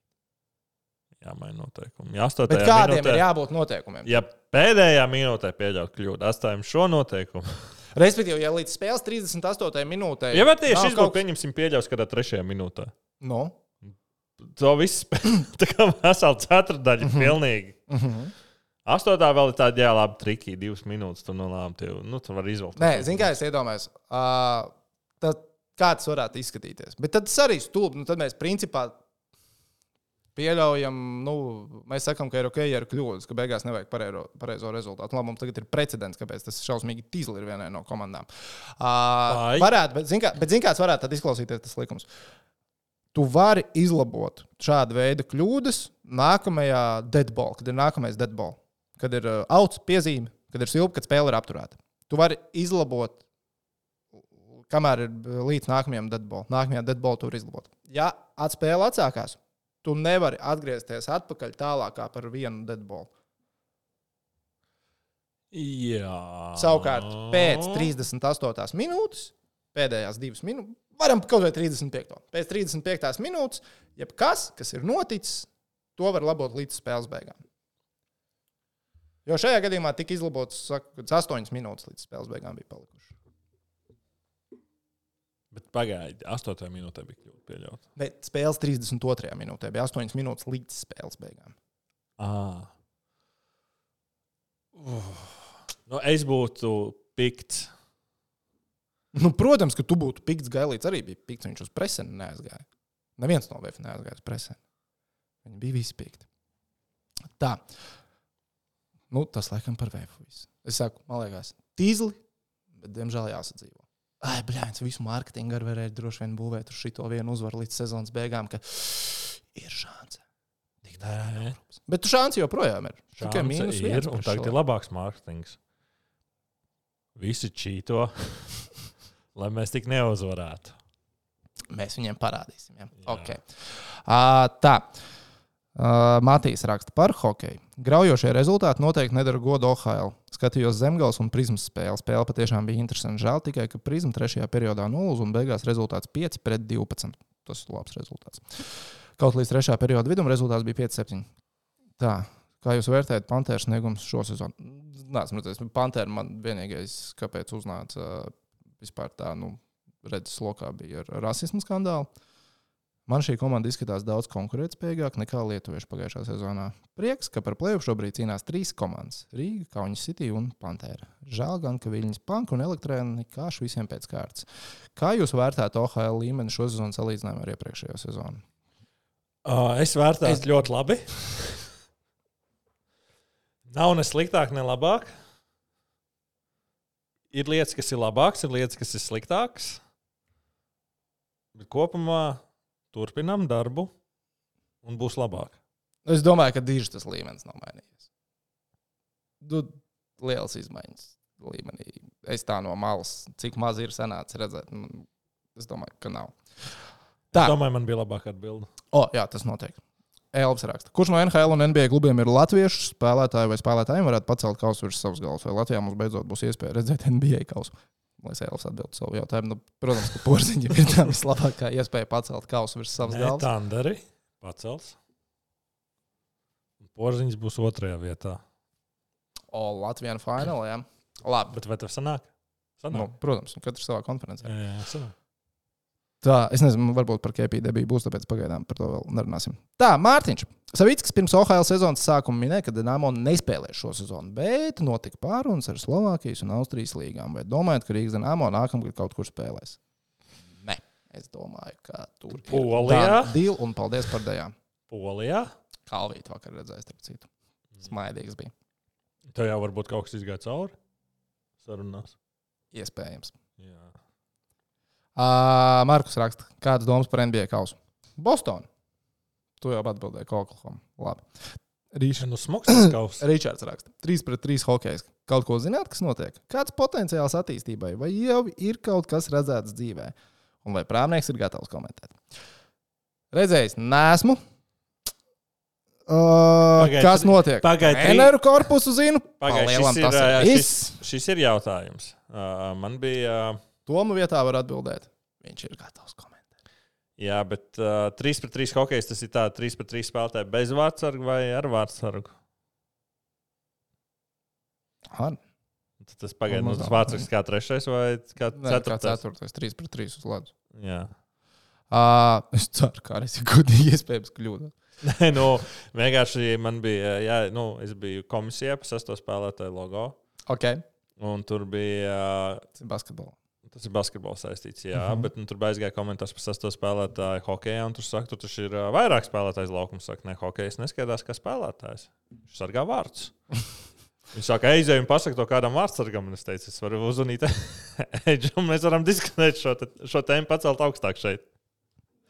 Jā, maina noteikumi. Jā, Bet kādiem minūtē- ir jābūt noteikumiem? Ja pēdējā minūtē pieļaut kļūdu, atstājam šo noteikumu. Respektīvi, ja līdz spēles 38. minūtē. Ja nav šis būtu, pieņemsim, pieļaus kādā trešajā minūtē. Nu, To viss. Tā kā vesela ceturdaļa, Mhm. pilnīgi. Astotā vēl ir tāda, jā, labi, trikī, divas minūtes. Tur nolēma, tev, nu, tu vari izvēlēties. Nē, zini, kā es iedomājos, uh, tad, kā tas varētu izskatīties. Bet tad tas arī stulbi. Nu, tad mēs principā pieļaujam, nu, mēs sakām, ka ir ok, ja ir kļūdas, ka beigās nevajag pareizo, pareizo rezultātu. Labi, mums tagad ir precedents, kāpēc tas šausmīgi tīzli ir vienai no komandām. Uh, varētu, bet zini, kā, bet zini, kāds varētu izklausīties tas likums. Tu vari izlabot šādu veidu kļūdas nākamajā deadball, kad ir nākamais deadball, kad ir auts piezīme, kad ir silpa, kad spēle ir apturēta. Tu vari izlabot, kamēr ir līdz nākamajam deadball. Nākamajā deadball tu vari izlabot. Ja atspēle atsākās, tu nevari atgriezties atpakaļ tālāk kā par vienu deadball. Jā. Savukārt, pēc 38. minūtes, pēdējās divas minūtes, varam kaut vai 35. Pēc 35. minūtes, jebkas, kas ir noticis, to var labot līdz spēles beigām. Jo šajā gadījumā tika izlabots, saku, kad 8 minūtes līdz spēles beigām bija palikušas. Bet pagaidi, astotajā minūtē bija kļūda pieļaut. Bet spēles 32. minūtē bija 8 minūtes līdz spēles beigām. Ah. Nu, es būtu pikts. Nu, protams, ka tu būtu pikts gailīts, arī bija pikts. Viņš uz presenu neaizgāja. Neviens no VF neaizgāja uz presenu. Viņi bija visi pikti. Tā. Nu, tas laikam par VF. Es saku, man liekas, tīzli, bet diemžēl jāsadzīvo. Ai, blēņas, visu mārketingu arī varēja droši vien būvēt uz šito vienu uzvaru līdz sezonas beigām, ka ir šāds. Tik tā ir. Bet šāds joprojām ir. Tikai Šāds mīnus ir, viens. un tagad ir labāks mārketings. Visi čīto, lai mēs tik neuzvarētu. Mēs viņiem parādīsim. Ja? Jā. Okay. Uh, tā. Uh, Matīs raksta par hokeju. Graujošie rezultāti noteikti nedara godu OHL. Skatījos zemgals un prizmas spēli. Spēle patiešām bija interesanta. Žēl tikai, ka prizma trešajā periodā 0 un beigās rezultāts 5 pret 12. Tas ir labs rezultāts. Kaut līdz trešā perioda vidum rezultāts bija 5-7. Tā. Kā jūs vērtējat Pantēras sniegumus šo sezonu? Nē, redzēju, Pantēra man vienīgais, kāpēc uznāca uh, vispār tā, nu, redzes lokā bija ar rasismu skandālu. Man šī komanda izskatās daudz konkurētspējīgāk nekā lietuvieši pagājušā sezonā. Prieks, ka par plēsoņu šobrīd cīnās trīs komandas - Rīga, Kaunis City un Pantēra. Žēl gan, ka Viļņas Panka un Elektrēna nekāši visiem pēc kārtas. Kā jūs vērtētu OHL līmeni šo sezonu salīdzinājumā ar iepriekšējo sezonu? Uh, es vērtēju es... ļoti labi. Nav ne sliktāk, ne labāk. Ir lietas, kas ir labākas, ir lietas, kas ir sliktākas. Bet kopumā turpinām darbu un būs labāk. Es domāju, ka diži tas līmenis nav mainījies. Du, liels izmaiņas līmenī. Es tā no malas, cik maz ir sanācis redzēt, man- es domāju, ka nav. Tā. Es domāju, man bija labāka atbilde. O, jā, tas noteikti. Elvis raksta. Kurš no NHL un NBA klubiem ir latviešu spēlētāji vai spēlētājiem varētu pacelt kausu virs savas galvas? Vai Latvijā mums beidzot būs iespēja redzēt NBA kausu? Lai es Elvis atbildētu savu jautājumu. Nu, protams, ka porziņam ir tā vislabākā iespēja pacelt kausu virs savas Nē, galvas. Tanderi pacels. Porziņš būs otrajā vietā. O, Latvijā finālā. Jā. Labi. Bet vai tas sanāk? Sanāk. Nu, protams, katrs savā konferencē. Jā, jā, sanāk. Tā, es nezinu, varbūt par KPI debiju būs, tāpēc pagaidām par to vēl nerunāsim. Tā, Mārtiņš. Savickis pirms OHL sezonas sākuma minēja, ka Dienāmo nespēlēs šo sezonu, bet notika pārunas ar Slovākijas un Austrijas līgām. Vai domājat, ka Rīgas Dienāmo nākamgad kaut kur spēlēs? Nē, es domāju, ka tur ir Polijā? Dīl un paldies par dejām. Polijā? Kalvīt vakar redzēju, starp citu. Smaidīgs bija. Tev jau varbūt kaut kas izgāja cauri sarunās. Iespējams. Jā. Uh, Markus raksta, kādas domas par NBA kausu? Boston. Tu jau atbildēji, ka Oklahoma. Rīš, Nu, kaus. Ričards raksta, 3 pret 3 hokejs. Kaut ko zināt, kas notiek? Kāds potenciāls attīstībai, vai jau ir kaut kas redzēts dzīvē? Un vai prāmnieks ir gatavs komentēt? Redzējis, nesmu. Uh, Pagaid, kas notiek? pagaid, tri- Treneru korpusu zinu. Pagaid, Palielam, šis ir, šis, šis ir jautājums. Uh, man bija. Uh, Tomu vietā var atbildēt. Viņš ir gatavs komentēt. jā, bet uh, 3 pret 3 hokejs tas ir tā, 3 pret 3 spēlētāji bez vārdsarga vai ar vārdsargu. Ar, Tad Tas pagaidām nu, tas vārdsargs kā trešais vai kā Nē, kā ceturtais. ceturtais, 3 pret 3 uz ledus. Jā. Uh, es ceru, ka arī ir godīgi iespējams kļūda. Nē, nu, vienkārši man bija, jā, nu, es biju komisijā par sesto spēlētāju logo. Ok, Un tur bija, ir basketbols. Tas ir basketbols saistīts, jā, Mhm. -huh. bet nu, tur aizgāja komentārs par sesto spēlētāju hokeja. Un tur saka, tur taču ir vairāk spēlētājs laukums. Saka, ne, hokejs neskaidrs, kā spēlētājs. Viņš sargā vārdus. Viņš saka, ej, un pasaka to kādam vārdsargam. Es teicu, es varu uzvanīt Eģim, mēs varam diskutēt šo, te, šo tēmu pacelt augstāk šeit.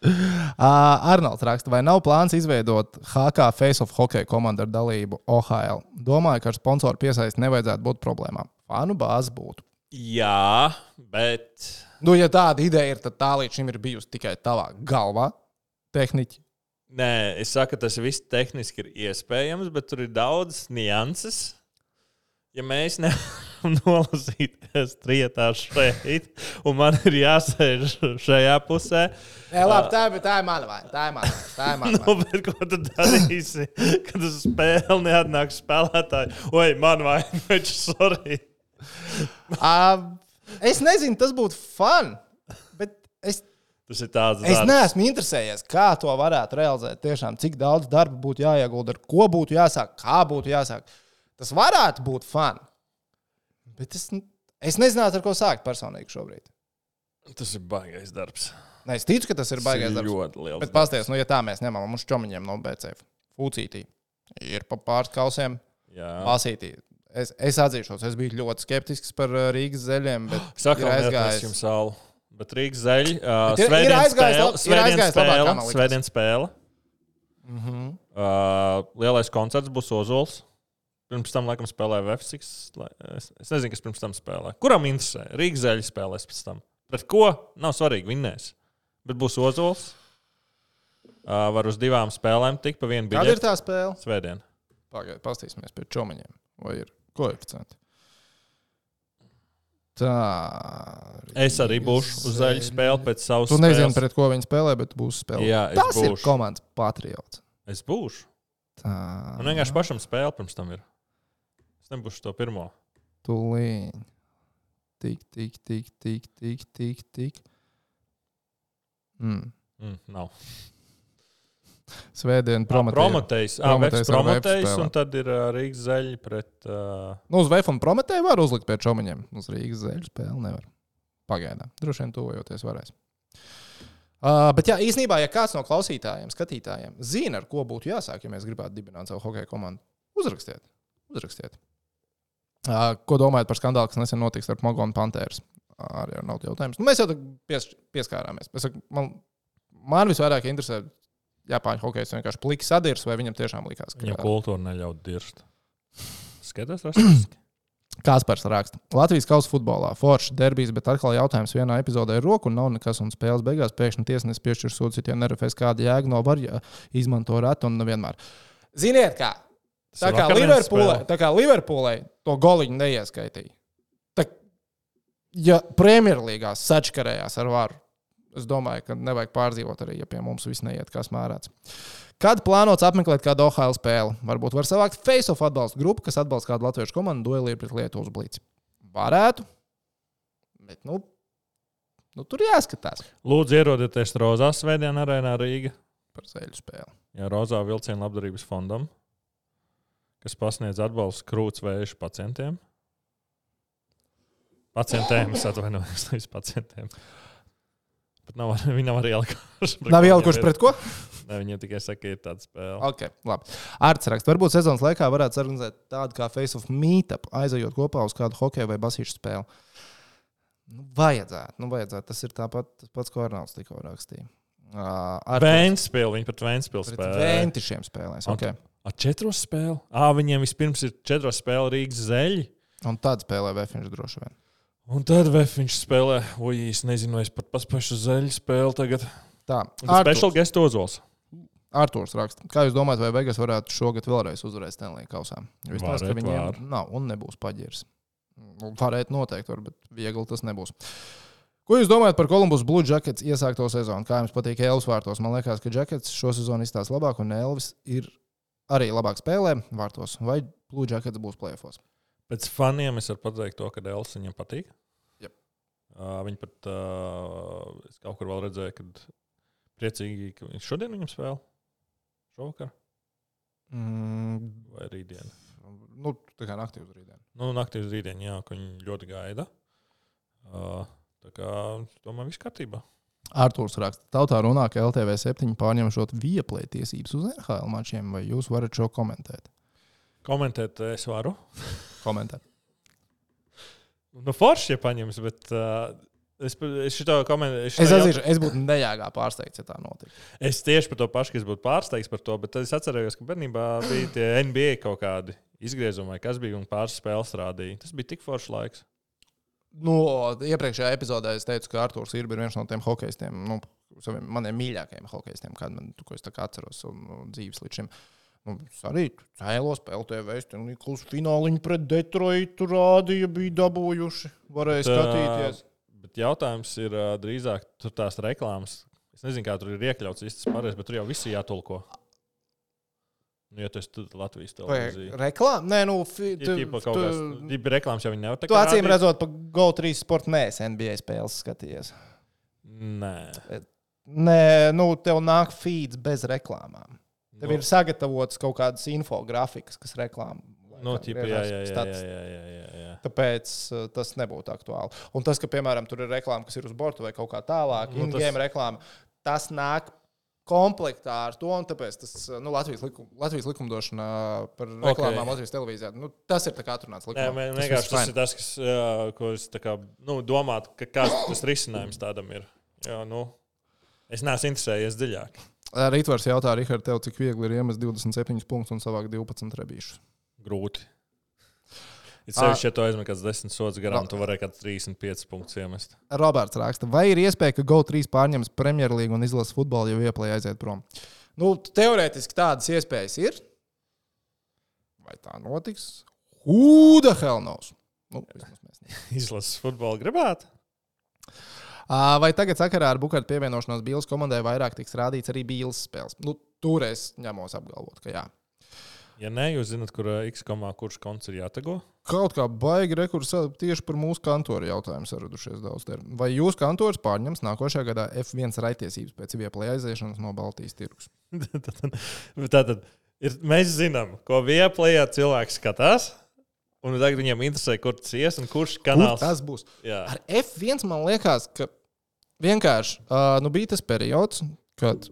Uh, Arnolds raksta, vai nav plāns izveidot HK Face of Hockey komandu ar dalību OHL? Domāju, ka ar sponsoru piesaisti nevajadzētu būt problēmām. Fanu bāze būtu. Jā, bet Nu, ja tāda ideja ir, tad tā līdz šim ir bijusi tikai tavā galvā. Tehniķi. Nē, es saku, tas viss tehniski ir iespējams, bet tur ir daudz nianses. Ja mēs nevaram nolasīties trijotā šeit, un man ir jāsēž šajā pusē, Jā, labi, tā, ir- tā ir mana vaina. Tā ir mana vaina. Tā ir mana nu, vaina. bet ko tu darīsi, kad uz spēli neatnāks spēlētāji? Oi, man vajag, sorry. Uh, es nezinu, tas būtu fun. Bet es Tas ir tāds Es darbs. neesmu interesējies, kā to varētu realizēt. Tiešām, cik daudz darba būtu jāiegulda, ar ko būtu jāsāk, kā būtu jāsāk. Tas varētu būt fun. Bet es, es nezinātu, ar ko sākt personīgi šobrīd. Tas ir baigais darbs. Ne, es ticu, ka tas ir baigais darbs. ļoti liels. Bet pasties, nu, ja tā mēs ņemam mums čomiņiem no BCF, Fucītī, ir pa pāris kausiem, Jā. Es, es atzīšos, es biju ļoti skeptisks par uh, Rīgas zeļiem, Saka, ir aizgājis jums salu. Bet Rīgas zeļi. Uh, ir- ir aizgājis Svētdienas spēle. Svētdienas spēle. Mhm. Uh, lielais koncerts būs Ozols. Pirms tam, laikam, spēlēja Vēfsiks. Es, es nezinu, kas pirms tam spēlē. Kuram interesē? Rīgas zeļi spēlēs pēc tam. Pret ko? Nav svarīgi, vinnēs. Bet būs Ozols. Uh, var uz divām spēlēm tikt pa vienu Kāda ir biļeti. tā spēle? Svētdien. Pagaidiet, paskatīsimies pie čomiņiem. Vai ir koeficienti? Tā. Es arī būšu uz zeļu spēli pēc savas Tu nezini, spēles. pret ko viņi spēlē, bet būs spēle. Jā, Tas ir būšu. komandas patriots. Es būšu. Tā. Man vienkārši pašam spēle pirms tam ir. Es nebūšu to pirmo. Tūlīt. Tik, tik, tik, tik, tik, tik. tik. Mm. Mm, nav. Svētdien. Ah, Promotējs Vēfs ar promotējs, Vēfs un tad ir Rīgas zeļi pret. Uh, Nu, uz Vēfa un Prometēju var uzlikt pie čomiņiem. Uz Rīgas zēļu spēli nevar. Pagaidām. Droši vien tuvojoties varēs. Uh, bet, jā, īsnībā, ja kāds no klausītājiem, skatītājiem zina, ar ko būtu jāsāk, ja mēs gribētu dibināt savu hokeja komandu, uzrakstiet. uzrakstiet. Uh, ko domājat par skandālu, kas nesen notiks ar Mogo un Pantēras? Arī ar naudu jautājums. Nu, mēs jau pies, pieskārāmies. Es saku, man, man visvairāk interesē Japāņu hokejs vienkārši pliki sadirs, vai viņam tiešām likās, ka viņam kultūra neļauj dirst. Skaties, rasistiski. Kaspars raksta, Latvijas kausa futbolā foršs derbijas, bet atkal jautājums vienā epizodē ir roku un nav nekas, un spēles beigās pēkšņi tiesnesis piešķir sūdu citiem nerefēs, kāda jēga no var, ja izmanto ratu un nevienmēr. Ziniet, kā? Tas Tā kā Liverpoolē, tā kā Liverpoolē to goliņu neieskaitīja. Tā, ja Premjerlīgā sačkarējās ar varu, es domāju, ka nevajag pārdzīvot arī, ja pie mums viss neiet kā smērēts. Kad plānots apmeklēt kādu OHL spēli? Varbūt var savākt face-off atbalstu grupu, kas atbalsta kādu latviešu komandu duelī pret Lietuvas blīci. Varētu. Bet, nu, nu, tur jāskatās Lūdzu, ierodieties Rozā Svētdienā, Arēnā Rīgā. par ceļu spēli. Jā, Rozā vilciena labdarības fondam, kas pasniedz atbalstu krūts vēža pacientiem. Pacientiem, es atvainojos, nevis pacientiem. Pat nav, viņi nav arī ielikuši. Nav ielikuši pret ko? Ne, viņiem tikai saka, ka ir tāda spēle. Ok, labi. Ārts raksta, varbūt sezonas laikā varētu sarunāt tādu kā Face of Meetup, aizejot kopā uz kādu hokeju vai basīšu spēli. Nu, vajadzētu, nu, vajadzētu. Tas ir tāpat, tas pats, ko Arnolds tikko rakstīja. Uh, ar Vēnspils, viņi pret Vēnspils pret spēlē. Ventišiem spēlēs. Un- Okay. Ar četros spēli? Ā, viņiem vispirms ir četros spēle Rīgas zeļi. Un tad spēlē Vēfiņš droši vien. Un tad viņš spēlē, oi, es nezinu, es pat paspēju uz zeļu spēli tagad. Tā, Un Special guest Ozols. Arktūrs raksta, kā jūs domājat, vai Vegas varētu šogad vēlreiz uzvarēt Stanley kausā? Jo es domāju, ka viņiem var. nav un nebūs paģirs. Nu, Varētu noteikti, var, bet viegli tas nebūs. Ko jūs domājat par Columbus Blue Jackets iesākto sezonu? Kā jums patīk Elvis vārtos? Man liekas, ka Jackets šo sezonu izstāsta labāk, un Elvis ir arī labāk spēlē vārtos. Vai Blue Jackets būs plēfos? Pēc faniem es varu pateikt to, ka Dēls viņam patīk. Uh, viņi pat, uh, es kaut kur vēl redzēju, kad priecīgi, ka viņš šodien viņam spēlē. Šovakar Mm, vai rītdien. nu, tā kā naktī uz rītdienu. Nu, naktī uz rītdienu, jā, ka viņi ļoti gaida. Uh, tā kā, domāju, viss kārtībā. Arktūrs raksta, tautā runā, ka LTV 7 pārņemšot vieplē tiesības uz NHL mačiem, vai jūs varat šo komentēt? Komentēt es varu. Komentēt. Nu, forši, ja paņems, bet uh, es, es šo komentēju. Es atzīšu, es būtu nejāgā pārsteigts, ja tā notiktu. Es tieši par to pašu, ka es būtu pārsteigts par to, bet tad es atceros, ka bērnībā bija tie NBA kaut kādi izgriezumi, kas bija un pāris spēles rādīja. Tas bija tik foršs laiks. Nu, iepriekšējā epizodē es teicu, ka Arthurs ir viens no tiem hokeistiem, nu, saviem maniem mīļākajiem hokeistiem, kādu man, ko es atceros un, un dzīves līdz šim. Nu, es arī cēlos, LTV, un Niklaus fināliņu pret Detroitu rādīja, bija dabūjuši. Varēja Tā- skatīties. Bet jautājums ir drīzāk tur tās reklāmas. Es nezinu, kā tur ir iekļauts īsti pareizi, bet tur jau viss jātulko. Nu, ja tas ir Latvijas televīzija. reklāma? Nē, nu, tu, tīpa kaut tu, kāds divi reklāmas jau viņi nevar tu acīm redzot, pa GO3 sporta neesi NBA spēles skatījies. Nē. Nē, nu, tev nāk feeds bez reklāmām. Tev no. ir sagatavotas kaut kādas infografikas, kas reklāmas. No, nu, tipa, jā, jā, jā, jā, jā, jā, jā. Tāpēc uh, tas nebūtu aktuāli. Un tas, ka, piemēram, tur ir reklāma, kas ir uz borta vai kaut kā tālāk, nu, in-game tas... reklāma, tas nāk komplektā ar to, un tāpēc tas uh, nu, Latvijas, likum, Latvijas likumdošana par reklāmām okay. Latvijas televīzijā, nu, tas ir atrunāts likumā. Nē, man, vienkārši tas ir tas, kas, jā, ko es kā, nu, domāju, ka kāds tas risinājums tādam ir. Jā, nu, es neesmu interesējies dziļāk. Rītvars jautā, Rihard, tev cik viegli ir iemest 27 punktus un savākt 12 rebīšus? Grūti. Ir sevišķi, ja tu aizmet kāds desmit sods garām, tu varēji kāds 35 punktus iemest. Roberts raksta, vai ir iespēja, ka GO3 pārņems Premjerlīgu un izlases futbolu, ja vieplē aiziet prom? Nu, teorētiski tādas iespējas ir. Vai tā notiks? Hell knows? Nu. Izlases futbolu gribētu. Vai tagad sakarā ar Bukārtu pievienošanos Bīles komandai vairāk tiks rādīts arī Bīles spēles? Nu, tur es ņemos apgalvot, ka jā. Ja nē, jūs zināt, kur ā, X komā kurš konts ir jātago. Kaut kā baigi rekursā tieši par mūsu kantoru jautājumu saradušies daudz. Ter. Vai jūs kantors pārņems nākošajā gadā F1 raitiesības pēc vieplē aiziešanas no Baltijas tirgus? Tātad ir, mēs zinām, ko vieplējā cilvēks skatās. Un tagad viņam interesē, kur tas ies un kurš Kur kanāls. tas būs? Jā, Ar F1 man liekas, ka vienkārši uh, nu bija tas periods, kad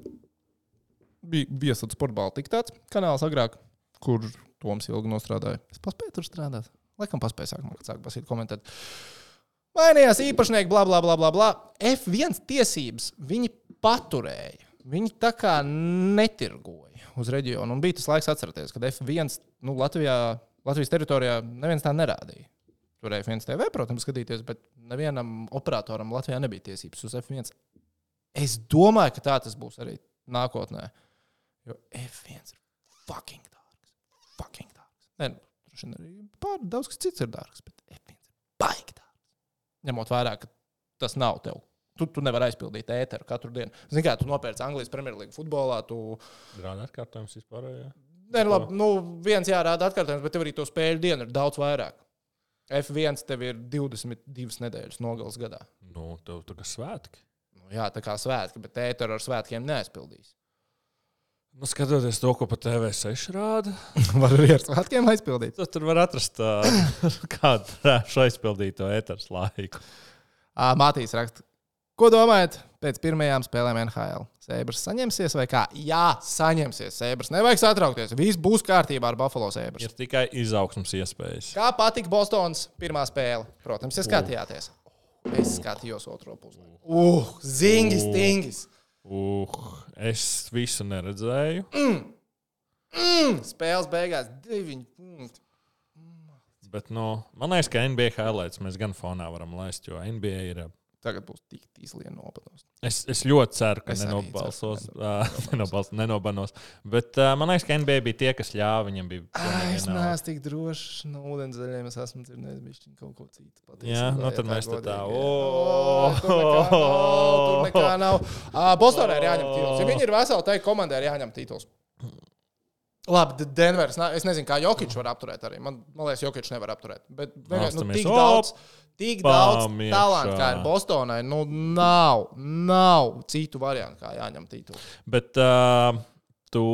bija viesot sporta baltika tāds kanāls agrāk, kur Toms ilgi nostrādāja. Es paspēju tur strādāt. Laikam paspēju sākumā, kad sāk basīt komentēt. Mainījās īpašnieki, bla, bla, bla, bla, bla. F1 tiesības viņi paturēja. Viņi tā kā netirgoja uz reģionu. Un bija tas laiks, atcerieties, kad F1 nu, Latvijā, Latvijas teritorijā neviens tā nerādīja. Tur F1 TV, protams, skatīties, bet nevienam operatoram Latvijā nebija tiesības uz F1. Es domāju, ka tā tas būs arī nākotnē. Jo F1 ir fucking dārgs. Fucking dārgs. Nē, nu, droši vien arī pār daudz kas cits ir dārgs, bet F1 ir baigi dārgs. Ņemot vērā, ka tas nav tev. Tu, tu nevari aizpildīt ēteru katru dienu. Zini, kā tu nopērci Anglijas Premjerlīgu futbolā, tu grāmatā atkārtojums vispār. Jā. Nē, nu labi, nu, viens jārāda atkārtojums, bet tev arī to spēļu dienu ir daudz vairāk. F1 tev ir 22 nedēļas nogales gadā. Nu, tev tā kā svētki. Nu, jā, tā kā svētki, bet ēteru ar svētkiem neaizpildīs. Nu, skatoties to, ko pa TV6 rāda, Var arī ar svētkiem aizpildīt. tad tur var atrast uh, kādu trāšu aizpildīto ēteru laiku. Mātīs raksta, ko domājat pēc pirmajām spēlēm NHL? Sēbras saņemsies vai kā? Jā, saņemsies. Sēbras nevajag satraukties. Viss būs kārtībā ar Buffalo sēbras. Ir tikai izaugsmas iespējas. Kā patika Bostonas pirmā spēle? Protams, ja skatījāties. Es skatījos otro pusi. Uh, zingis, tingis. Uh, es visu neredzēju. Mm, spēles beigās divi punkti. Bet, nu, man liekas, ka NBA highlights mēs gan fonā varam laist, jo NBA ir. Tagad būs tik tīzlien nopados. Es, es ļoti ceru, ka nenobalsos. ceru, Uh, nenobals, nenobanos. Bet uh, man liekas, ka NBA bija tie, kas ļāva viņam. Bija pilnīgi es neesmu tik drošs no ūdenzēļiem. Es esmu dzirdējis kaut ko citu. patiesībā, Jā, nu ja tad mēs tā, nekā nav, Bostonā ir jāņem tituls. Ja viņi ir veseli, tad komandai ir jāņem tituls. Labi, Denveris. Es nezinu, kā Jokic var apturēt arī. Man, man liekas, Jokic nevar apturēt. Bet vienkārši nu, tik Op! Tik daudz Pam, iekšā. talantu, kā ir Bostonai. Nu, nav, nav citu variantu, kā jāņem tituls. Bet uh, tu.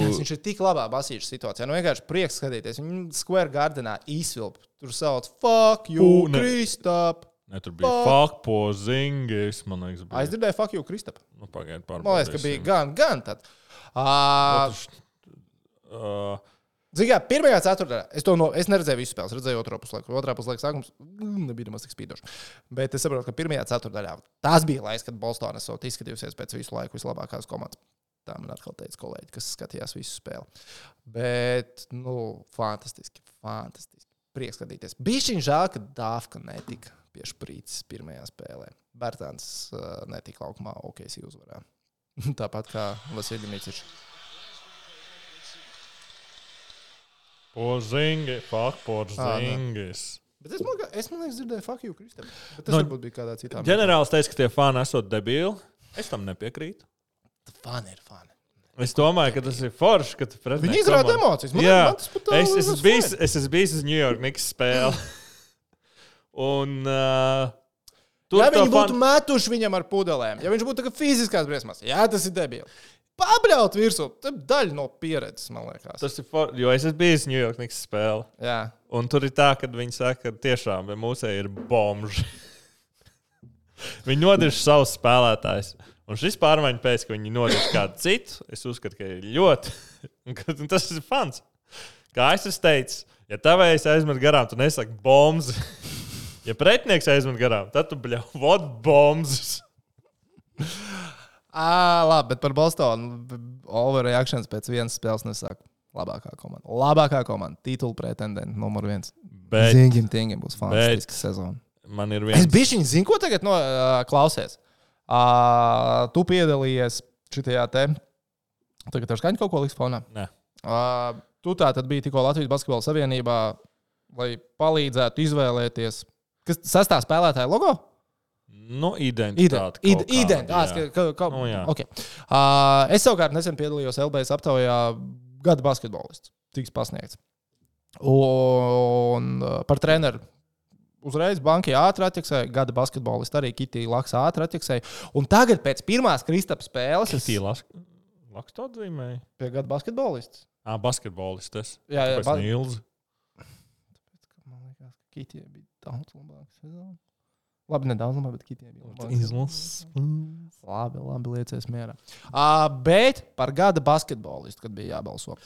Viņš ir tik labā basīča situācijā. Nu, vienkārši prieks skatīties. Viņu Square Gardenā izvilp. Tur sauc, fuck you. Kristap. Ne, tur bija Fuck. pozingis. Man liekas, bija. Aizdzirdēju, fuck you, Kristap. Nu, pagaid, Man liekas, ka bija pārbaudīsim. gan, gan tad. Uh, Uh, Zinām, pirmajā ceturtajā es to no, es neredzēju visu spēli, redzēju otro puslaiku. Otrā puslaika sākums mm, nebija nemaz tik spīdošs. Bet es saprotu, ka pirmajā ceturtajā tas bija laiks, kad Bostonā esot izskatījusies pēc visu laiku vislabākās komandas. Tā man atkal teica kolēģi, kas skatījās visu spēli. Bet, nu, fantastiski, fantastiski. Prieks skatīties. Bija šī žēl, ka Dāvka netika pie šprīces pirmajā spēlē. Bērtāns uh, netika laukumā, ok, es uzvarēju. Tāpat kā Vasiljs Micičs. Pozingi, fuck pozingis. Bet es, man, es man liekas, dzirdēju, fuck you, Kristēn. Bet tas no, varbūt bija kādā citā. Ģenerālis teica, ka tie fani esot debīli. Es tam nepiekrītu. Fani ir fani. Es domāju, ka tas ir forši, ka tu pretinieki Viņi izrāda emocijas. Man, Jā, man tas pat es liekas esmu bijis, es esmu bijis uz New York Knicks spēli. Un uh, tur Ja to viņi būtu fan- metuši viņam ar pudelēm, ja viņš būtu fiziskās briesmās, jā, tas ir debili. Pabļaut virsū, tā ir daļa no pieredzes, man liekas. Tas ir for, jo es esmu bijis New York Knicks spēle. Jā, Un tur ir tā, ka viņi saka, ka tiešām mūsēji ir bomži. viņi nodirž savus spēlētājus. Un šis pārmaiņu pēc, ka viņi nodirž kādu citu, es uzskatu, ka ir ļoti. un Tas ir fans. Kā es teicis, ja tavējais aizmet garām, tu nesaki bombas. ja pretinieks aizmet garām, tad tu bļauj vod bombas. À, labi, bet par Bostonu overreakcijas pēc vienas spēles nesaka. Labākā komanda. Labākā komanda. Titula pretendenta numur viens. Bet Zingim, tingim būs fantastiska sezona. man ir Es viens. biju viņa, zinu, ko tagad no, uh, klausies. Uh, tu piedalījies šajā te. Tagad ar skaņu kaut ko liks fonā. Nē. Uh, tu tā tad biji tikko Latvijas Basketbola Savienībā, lai palīdzētu izvēlēties. Kas sastāv spēlētāja logo? Nu, identitāte. Ide- kaut kāda, Identitāte. jā. Ka, ka, ka, Nu, jā. okay. uh, es savukārt nesen piedalījos LBS aptaujā gada basketbolists. Tiks pasniegts. Un uh, par treneru. Uzreiz bankai ātri attiksēja, gada basketbolists arī Kitija Laks ātri attiksēja. Un tagad pēc pirmās Kristapa spēles es Kristīna Laksta to atzīmēja. pie gada basketbolists. Ah, basketbolists. Tas Jā, jā, ba- Nils. Man liekas, ka Kitija bija daudz labāka sezona. Labi, nedaudz labāk, bet Kitija bija labāka. Izlases. Labi, labi, liecies mierā. Uh, bet par gada basketbolistu, kad bija jābalso.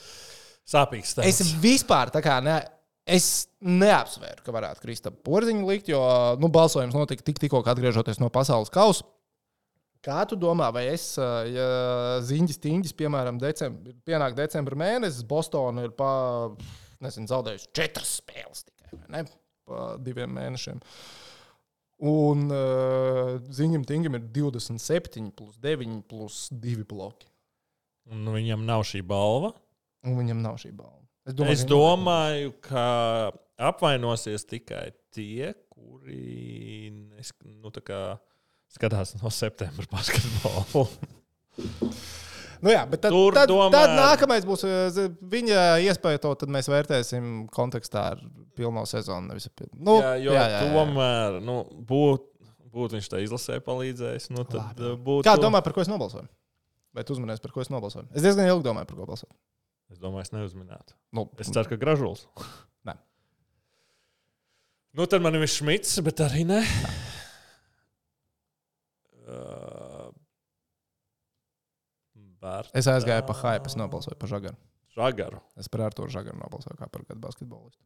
Sāpīgs Es stāsts. vispār tā kā ne. Es neapsvēru, ka varētu Kristapam porziņu likt, jo nu, balsojums notika tik, tikko atgriežoties no pasaules kausa. Kā tu domā, vai es, ja ziņģis, tīņģis, piemēram, decembr, pienāk decembra mēnesis, Bostonā ir pa, nezinu, zaudējusi četras spēles tikai ne? pa diviem mēnešiem. Un uh, ziņam, tīņģim ir 27, plus 9, plus 2 bloki. Un viņam nav šī balva. Un viņam nav šī balva. Es Es viņa- domāju, ka apvainosies tikai tie, kuri nu, skatās no septembra basketbolu. Nu jā, bet tad, Tur tad, tomēr- tad nākamais būs z- viņa iespēja to, mēs vērtēsim kontekstā ar pilno sezonu. Nevis, nu, jā, jo jā, jā, jā. tomēr nu, būtu būt viņš tā izlasē palīdzējis. Nu, tad uh, būtu. Kā domā, par ko es nobalsoju? Vai tu uzmanījies, par ko es nobalsoju? Es diezgan ilgi domāju, par ko balsot. Es domāju, es neuzminētu. Nu, Es ceru, ka gražulis. Nē. Nu, tad man ir šmits, bet arī ne. Uh, Bērta. es aizgāju pa hype, es nobalsoju par Žagaru. Žagaru. Es par Arthuru Žagaru nobalsoju kā par gadu basketbolistu.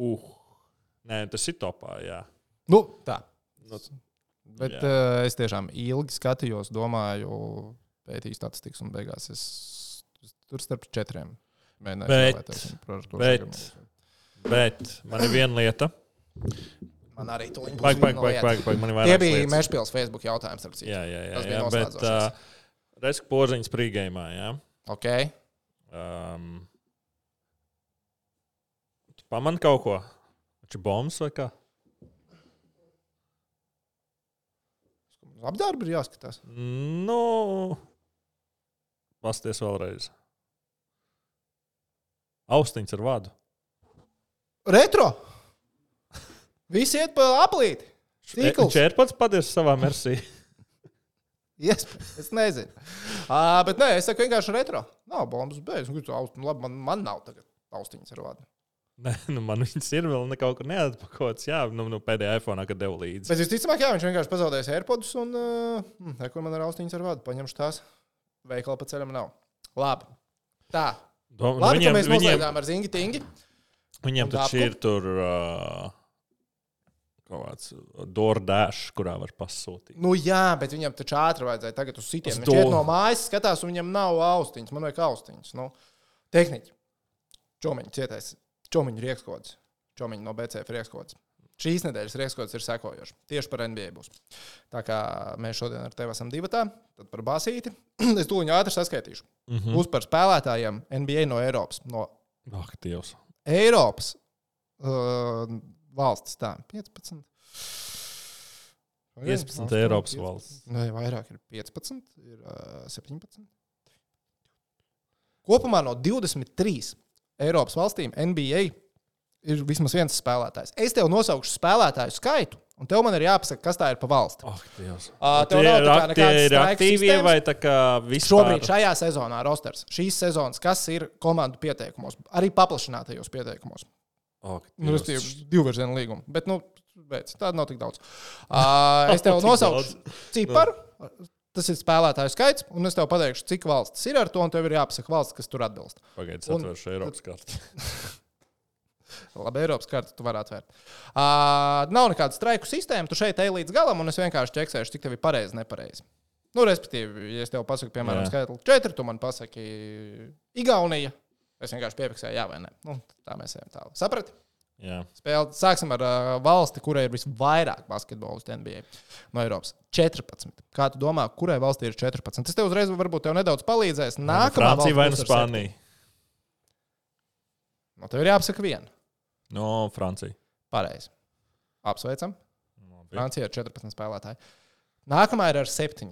Uh. Nē, tas ir topā, jā. Nu, tā. Nu, Bet Jā. uh, es tiešām ilgi skatījos, domāju, pētīju statistikas, un beigās es, es tur starp četriem Bet- par Arturu bet- Žagaru. bet man ir viena lieta. Man arī tur bija. Paga, paga, paga, paga, paga. Man bija lietas. Mešpils Facebook jautājums. Jā, jā, jā. Tas bija jā bet uh, Reizes porziņš prīgējumā, jā. Ok. Um, pamani kaut ko? Viņš ir bombs vai kā? Apdarbi ir jāskatās. Nu, pasties vēlreiz. Austiņas ar vadu. Retro! Visi iet pa aplīti. Tīkls. Viņš ir pats padies savā mersī. Iespējams, es nezinu. Uh, bet nē, es saku vienkārši retro. Nav bombas beigas. Nu, Labi, man, man nav tagad austiņas ar vārdu. Nē, nu man viņas ir vēl ne kaut kur neatpakots. Jā, nu, nu pēdējā iPhone, kad devu līdzi. Bet visticamāk, jā, viņš vienkārši pazaudēs AirPods un uh, neko man ar austiņas ar vārdu. Paņemšu tās. Veikala pa ceļam nav. Labi. Tā. Dom, nu, Labi, viņiem, ka mēs viņiem, noslēdzām ar zingi tingi. viņiem taču ir tur uh, kaut kāds DoorDash, kurā var pasūtīt. Nu jā, bet viņam taču ātri vajadzēja tagad uz Uz sitienu. to. Viņš iet no mājas, skatās, un viņam nav austiņas. Man vajag austiņas. Nu, tehniķi. Čomiņš cietais. Čomiņš riekskods. Čomiņš no BCF riekskods. Šīs nedēļas riekskods ir sekojošs. Tieši par NBA būs. Tā kā mēs šodien ar tevi esam divi tad par basīti. es tūlīt ātri saskaitīšu. Mm -hmm. Būs par spēlētājiem NBA no Eiropas. No Ak, Dievs. Eiropas uh, valsts. Tā, 15. 15 Eiropas valsts. Nē, vairāk ir 15, ir uh, 17. Kopumā no 23 Eiropas valstīm NBA ir vismaz viens spēlētājs. Es tev nosaukšu spēlētāju skaitu, un tev man ir jāpasaka, kas tā ir pa valsti. Ā, tev Tie nav kā tie ir aktīvie sistēmas? vai tā kā vispār? Šobrīd šajā sezonā rosters, šīs sezonas, kas ir komandu pieteikumos, arī paplašinātajos pieteikumos. Ak, Nu, Dievs. Restīvi, divu virzienu līgumu. Bet, nu, beidz, tāda nav tik daudz. Uh, es tev nosaukšu ciparu. Tas ir spēlētāju skaits, un es tev pateikšu, cik valsts ir ar to, un tev ir jāpasaka valsts, kas tur atbilst. Pagaidiet, Un- atvēršu Eiropas karti. Labi, Eiropas kartu tu vari atvērt. Uh, nav nekāda straiku sistēma, tu šeit ej līdz galam, un es vienkārši ķeksēšu, cik tev ir pareizi, nepareizi. Nu, respektīvi, ja es tev pasaku, piemēram, skaitli 4, tu man pasaki Igaunija. Es vienkārši piefiksēju, jā vai nē. Nu, tā mēs ejam tālāk. Saprati? Jā. Spēle, sāksim ar uh, valsti, kurai ir visvairāk basketbolistu NBA no Eiropas. 14. Kā tu domā, kurai valstī ir 14? Tas tev uzreiz varbūt tev nedaudz palīdzēs. Nākamā Francija vai nu Spānija? No tev ir jāpasaka viena. No Francija. Pareizi. Apsveicam. Labi. Francija ir 14 spēlētāji. Nākamā ir ar 7.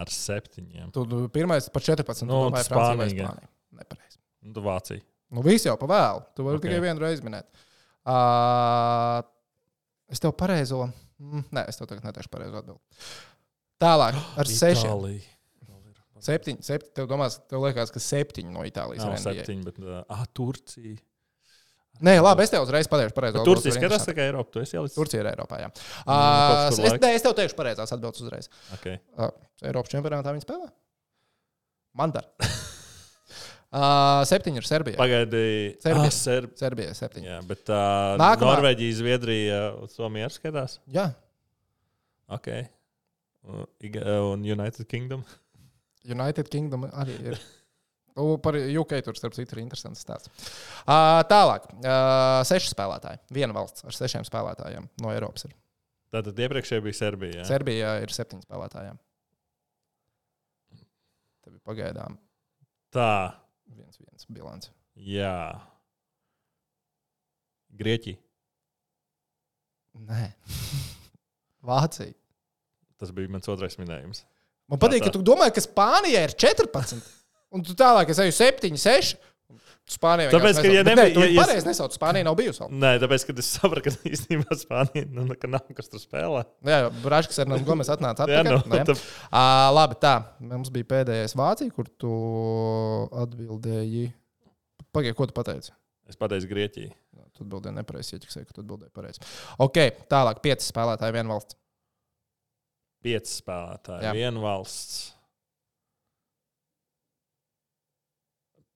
Ar septiņiem. Tu tu pirmais par 14. Nu, domāji Francija vai Spānija. Spānija. Nepareizi. Nu, Vācija. Nu, viss jau pa vēlu. Tu vari Ok. okay. tikai vienu reizi minēt. Uh, es tev pareizo. Mm, nē, es tev tagad neteikšu pareizo atbildību. Tālāk, ar sešiem. Itālija. Septiņi, septiņi. Tev, domās, tev liekas, ka septiņi no Itālijas ir septiņi, bet uh, Turcija. Nē, labi, es tev uzreiz pateikšu pareizo atbildi, Turcija skatās tikai Eiropu. Tu līdz Turcija ir Eiropā. Jā. Uh, kur es, nē, es tev teikšu pareizās atbildes uzreiz. Okay. Uh, Eiropas čempionātā viņi spēlē? Man dar. uh, septiņi ir Serbijā. Pagaidi. Serbija. Ah, Serb... Serbijā septiņi. Jā, bet uh, Nākamā. Norvēģija, Zviedrija Somija arī skatās. Jā. Ok. Un United Kingdom. United Kingdom arī ir. Par UK tur, starp citu, ir interesants stāsts. Uh, tālāk, uh, seši spēlētāji. Viena valsts ar sešiem spēlētājiem no Eiropas. Ir. Tātad iepriekšējā bija Serbija. Jā. Serbijā ir septiņi spēlētāji. Tev ir pagaidām Tā. Viens, viens bilants. Jā. Grieķija. Nē, Vācija. Tas bija mans otrais minējums. Man patīk, ka tu domā, ka Spānijā ir 14. Un tu tālāk, es eju 7, 6. Spānija Tāpēc, ka, ja nebija. Nē, ja- pareizi nesauc. Spānija nav bijusi. Nē, tāpēc, ka es sapratu, ka īstenībā Spānija nu, ka nav kas tur spēlē. Jā, Braškas ar Gomes atnāca Jā, atpakaļ. nu, Nē. tā- Ā, labi, tā. Mums bija pēdējais Vācija, kur tu atbildēji. Pagaid, ko tu pateici? Es pateicu Grieķiju. Tu atbildēji nepareizi, ieķiksēji, ka tu atbildēji pareizi. Ok, tālāk, pieci spēlētāji, viena valsts. Pieci spēlētāji, Jā. viena valsts.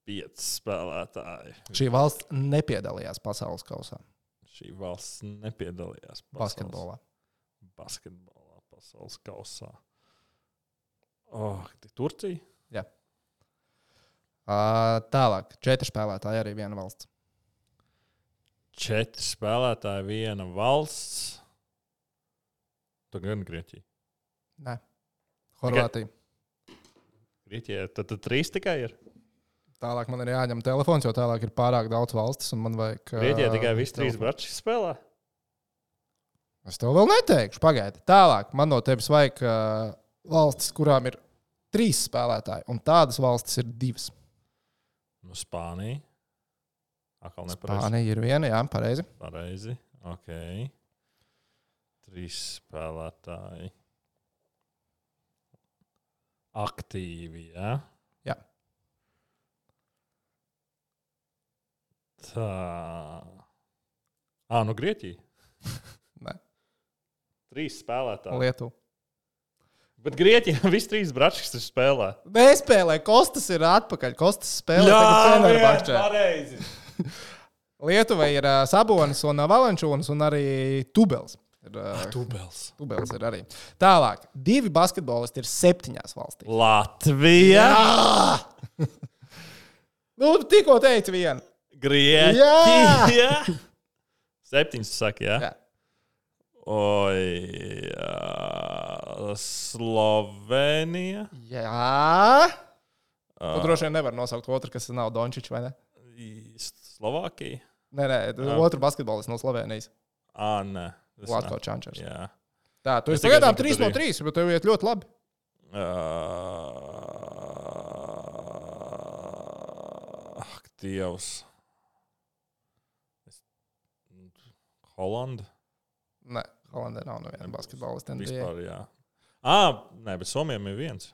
Pieci spēlētāji. Šī valsts nepiedalījās pasaules kausā, Šī valsts nepiedalījās pasaules- basketbolā. basketbolā, pasaules kausā. Oh, Turcija? Ā, Tālāk, četri spēlētāji, arī viena valsts. Četri spēlētāji, viena valsts. Tu gan Grieķija. Nē, Horvātija. Grieķijā tad, tad trīs tikai ir. Tālāk man ir jāņem telefons, jo tālāk ir pārāk daudz valstis. un Man vajag. Grieķijā tikai visi trīs brači spēlē. Es tev vēl neteikšu, pagaidi. Tālāk man no tevis vajag uh, valstis, kurām ir trīs spēlētāji, un tādas valstis ir divas. Nu, Spānija. Atkal nepareizi. Spānija ir viena, jā, pareizi. Pareizi. Ok. Trīs spēlētāji. Aktīvi, jā. Jā. Tā. Ah, nu Grieķija. Nē. Trīs spēlētāji. Lietuva. Bet Grieķijā viss trīs bračs tur spēlē. Nespēlē, Kostas ir atpakaļ. Kostas spēlē Fenerbahčē. pareizi. Lietuvai ir uh, Sabonis un uh, Valančūns un arī Tubels. Ir, uh, Tubels. Tubels ir arī. Tālāk, divi basketbolisti ir septiņās valstīs. Latvija. Nu, tikko teici vienu. Grieķija. Septiņas saka, jā. Jā. Oi, jā. Slovenija. Jā. Uh, droši vien nevar nosaukt otru, kas nav Dončičs, vai ne? Slovākija. Nē, nē, Jā. otru basketbolistu no Slovenijas. Ah, nē. nav. Čančers. Jā. Tā, tu Es esi pagaidām zinu, ka 3 tur no ir. 3, bet tev iet ļoti labi. Uh, ak, Dievs. Es- Holanda. Nē, Holandē nav neviena basketbolista. Vispār, jā. Ah, nē, bet Somijam ir viens.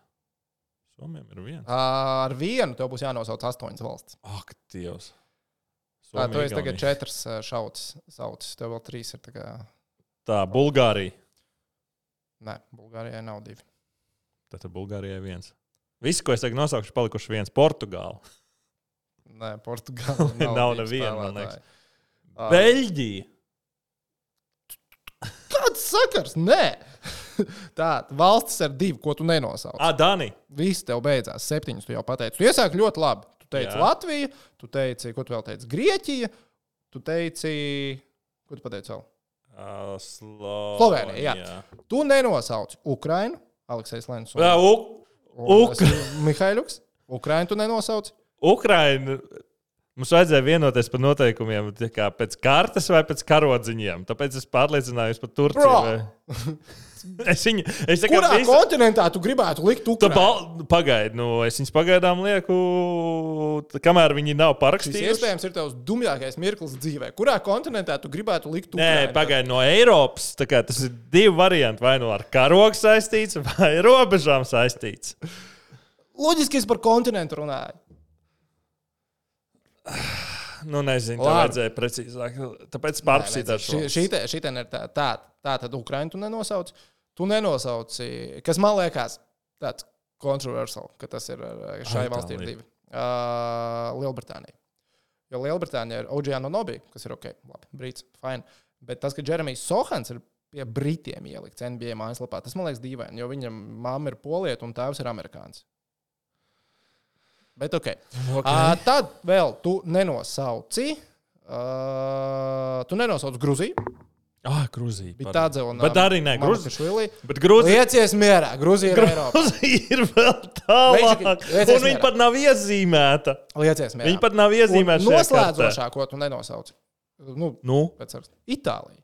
Somijam ir viens. Ar vienu tev būs jānosauc astoņas valsts. Ak, Dievs. Tā, tu esi tagad četras šauts, saucis. Tev vēl trīs ir. tā Kā... Tā, Bulgārija. Nē, Bulgārijai nav divi. Tad Bulgārijai viens. Visi, ko es tagad nosaukšu, palikuši viens. Portugāla. Nē, Portugāla nav, Nav neviena, Beļģija. Kāds sakars? Nē, tā valstis ir divi, ko tu nenosauc. Ah, Dani. Viss tev beidzās. Septiņas tu jau pateici. Tu iesāki ļoti labi. Tu teici Jā. Latvija, tu teici, ko tu vēl teici? Grieķija, tu teici, ko tu pateici vēl? Uh, Slo... Slovēnija, jā. Tu nenosauc Ukrainu, Aleksis un, Jā, U un Ukra- Mihaiļuks. Ukrainu tu nenosauc. Ukraina. Mums vajadzēja vienoties par noteikumiem kā pēc kartes vai pēc karodziņiem. Tāpēc es pārliecinājos par Turciju. Es viņu, es tā kā Kurā visu... kontinentā tu gribētu likt Tu Ukrainu? bal... Pagaidi, nu, es viņus pagaidām lieku, kamēr viņi nav parakstījuši. iespējams ir tavs dumjākais mirklis dzīvē. Kurā kontinentā tu gribētu likt Nē, Ukrainu? pagaidi, no Eiropas. kā Tas ir divi varianti. Vai nu ar karogu saistīts, vai robežām saistīts. Loģiski es par kontinentu runāju. Nu, nezinu, tā vajadzēja precīzāk. Tāpēc pārpusītāšu. Šī šī ir tā, tā, tā tad Ukraiņu tu nenosauc. Tu nenosauci, kas man liekas tāds kontroversiāls, ka tas ir ar- šai Ai, valstī ir divi. Uh, Lielbritānija. Jo Lielbritānija ir Oģiāna Nobī, kas ir ok, labi, brīts, fine. Bet tas, ka Jeremijs Sohans ir pie Britiem ielikts NBA mājaslapā, tas man liekas dīvaini, jo viņam mamma ir polieta un tēvs ir amerikānis. Bet ok. Okay. Uh, tad vēl tu nenosauci. Uh, tu nenosauc Grūziju. Ah, Grūzija. Bija tāda un Bet arī ne, Grūzija. Bet Grūzija. Liecies mierā, Grūzija ir. Grūzija ir vēl tālāk. Lieciet Un viņa pat nav iezīmēta. Liecies mierā. Viņa pat nav iezīmēta. Noslēdzošā, ko tu nenosauci. Nu, Nu, pēc saraksta. Itālija.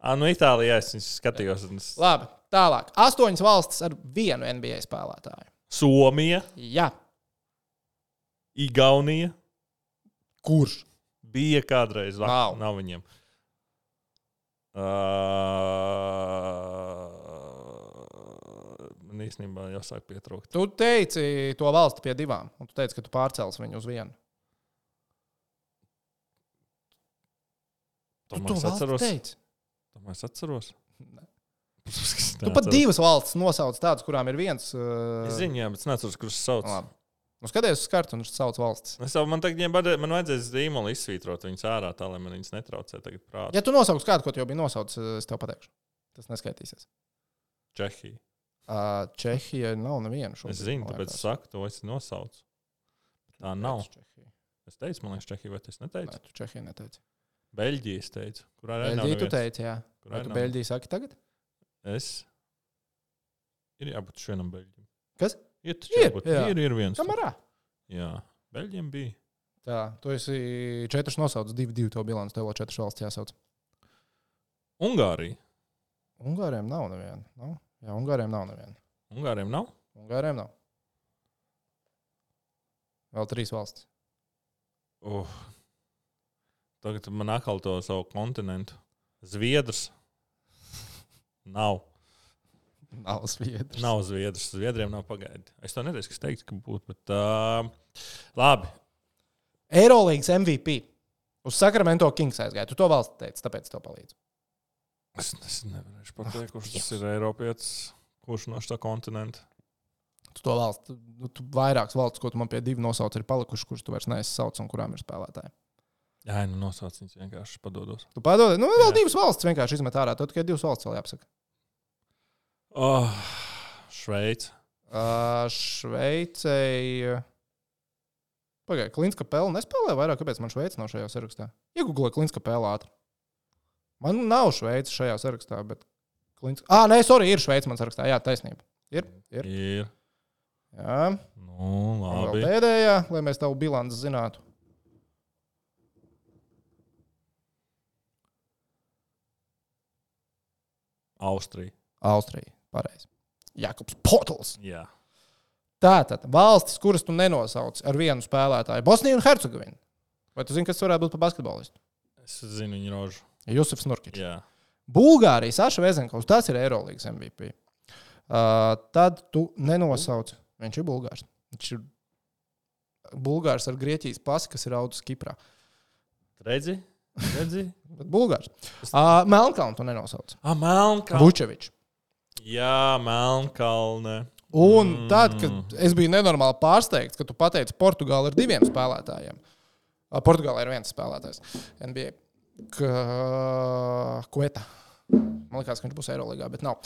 ah, nu Itālijā es skatījos. un Labi, Tālāk. Astoņas valstis ar vienu NBA spēlētāju. Somija, Jā. Igaunija. Kurš? Bija kādreiz. Nav. nav viņiem. Uh, man īstenībā jāsāk pietrūkt. Tu teici to valsti pie divām, un tu teici, ka tu pārcēlies viņu uz vienu. Tu to es atceros. Tomēr es atceros. Ne. Tu pat divas valstis nosauc tādas, kurām ir viens. Uh... Es zinu, jā, bet es neatceros, kurš sauc. Labi. Nu, skaties uz kartu, un viņš sauc valsts. Es jau man tagad, ja man vajadzēs zīmolu izsvītrot viņus ārā, tā lai man viņas netraucē tagad prātā. Ja tu nosauc kādu, ko tu jau biji nosaucis, es tev pateikšu. Tas neskaitīsies. Čehija. Uh, Čehija nav neviena šobrīd. Es zinu, tāpēc es saku, to es nosaucu. Tā nav. Čehija? Es teicu, man liekas, Čehija, bet es neteicu. Nē, tu Čehija neteici. Beļģija, es teicu. Kurā nav Beļģija tu teici, jā. Kur Vai arī tu nav. Beļģiju saki tagad? Es. Ir jābūt vienam beļģim. Kas? Ir, Ir, jā. ir, ir viens. Kamerā. Jā, beļģiem bija. Tā, tu esi četrus nosaucis, divi, divi to bilanci, tev vēl četras valsts jāsauc. Ungārija. Ungāriem nav neviena. Nav? Jā, Ungāriem nav neviena. Ungāriem nav. Ungāriem nav. Vēl trīs valstis. Uh. Tagad man atkal to savu kontinentu. Zviedrs. Nav. Nav Zviedrijas. Nav Zviedrs. Zviedriem nav pagaidi. Es to kas teikt, ka būtu. Bet, uh, labi. Eirolandes MVP. Uz Sakramento Kings aizgāja. Tu to valsts teici, tāpēc tev palīdzu. Es, es nevarēšu pateikt, kurš tas ir Eiropietis. Kurš no šā kontinenta? Tu to valsts, nu, tu vairākas valsts, ko tu man pie divi nosauc, ir palikušas, kuras tu vairs neesi sauc un kurām ir spēlētāji. Jā, nu nosauc viņus vienkārši padodos. Tu padod, nu, vēl Jā. divas valstis vienkārši izmet ārā. Tad tikai divas valstis vēl jāapsaka. Oh, Šveice. Uh, Šveicei. Pagaidiet, Klinska Pēle nespēlē vairāk, kāpēc man Šveice nav šajā sarakstā? Iegūlē Klinska Pēle ātri. Man nav Šveice šajā sarakstā, bet. Klinska... Ah, nē, sorry, ir Šveice man sarakstā. Jā, taisnība. Ir. ir. Ir. Jā, Nu, un vēl labi. pēdējā, lai mēs tavu bilanci zinātu. Austrija. Austrija. Pareizi. Jakobs Potls. Jā. Tātad valstis, kuras tu nenosauc ar vienu spēlētāju, Bosnija un Hercegovina. Vai tu zini, kas varētu būt par basketbolistu? Es zinu viņu rožu. Jusufs Nurkičs. Jā. Bulgārija, Saša Vezenkovs, tas ir Eirolandes MVP. Uh, tad tu nenosauc, viņš ir Bulgārs. Viņš ir Bulgārs ar Grieķijas pasi, kas ir audzis Kiprā. Redzi? Redzi? Bulgārs. Uh, Melnkalnu tu nenosauc. Ah, Melnkalne. Vučevičs. Jā, Melnkalne. Un Mm. tad, kad es biju nenormāli pārsteigts, ka tu pateici, ka Portugāla ir diviem spēlētājiem. Portugāla ir viens spēlētājs. NBA. Kueta. Man liekas, ka viņš būs Eirolandā, bet nav.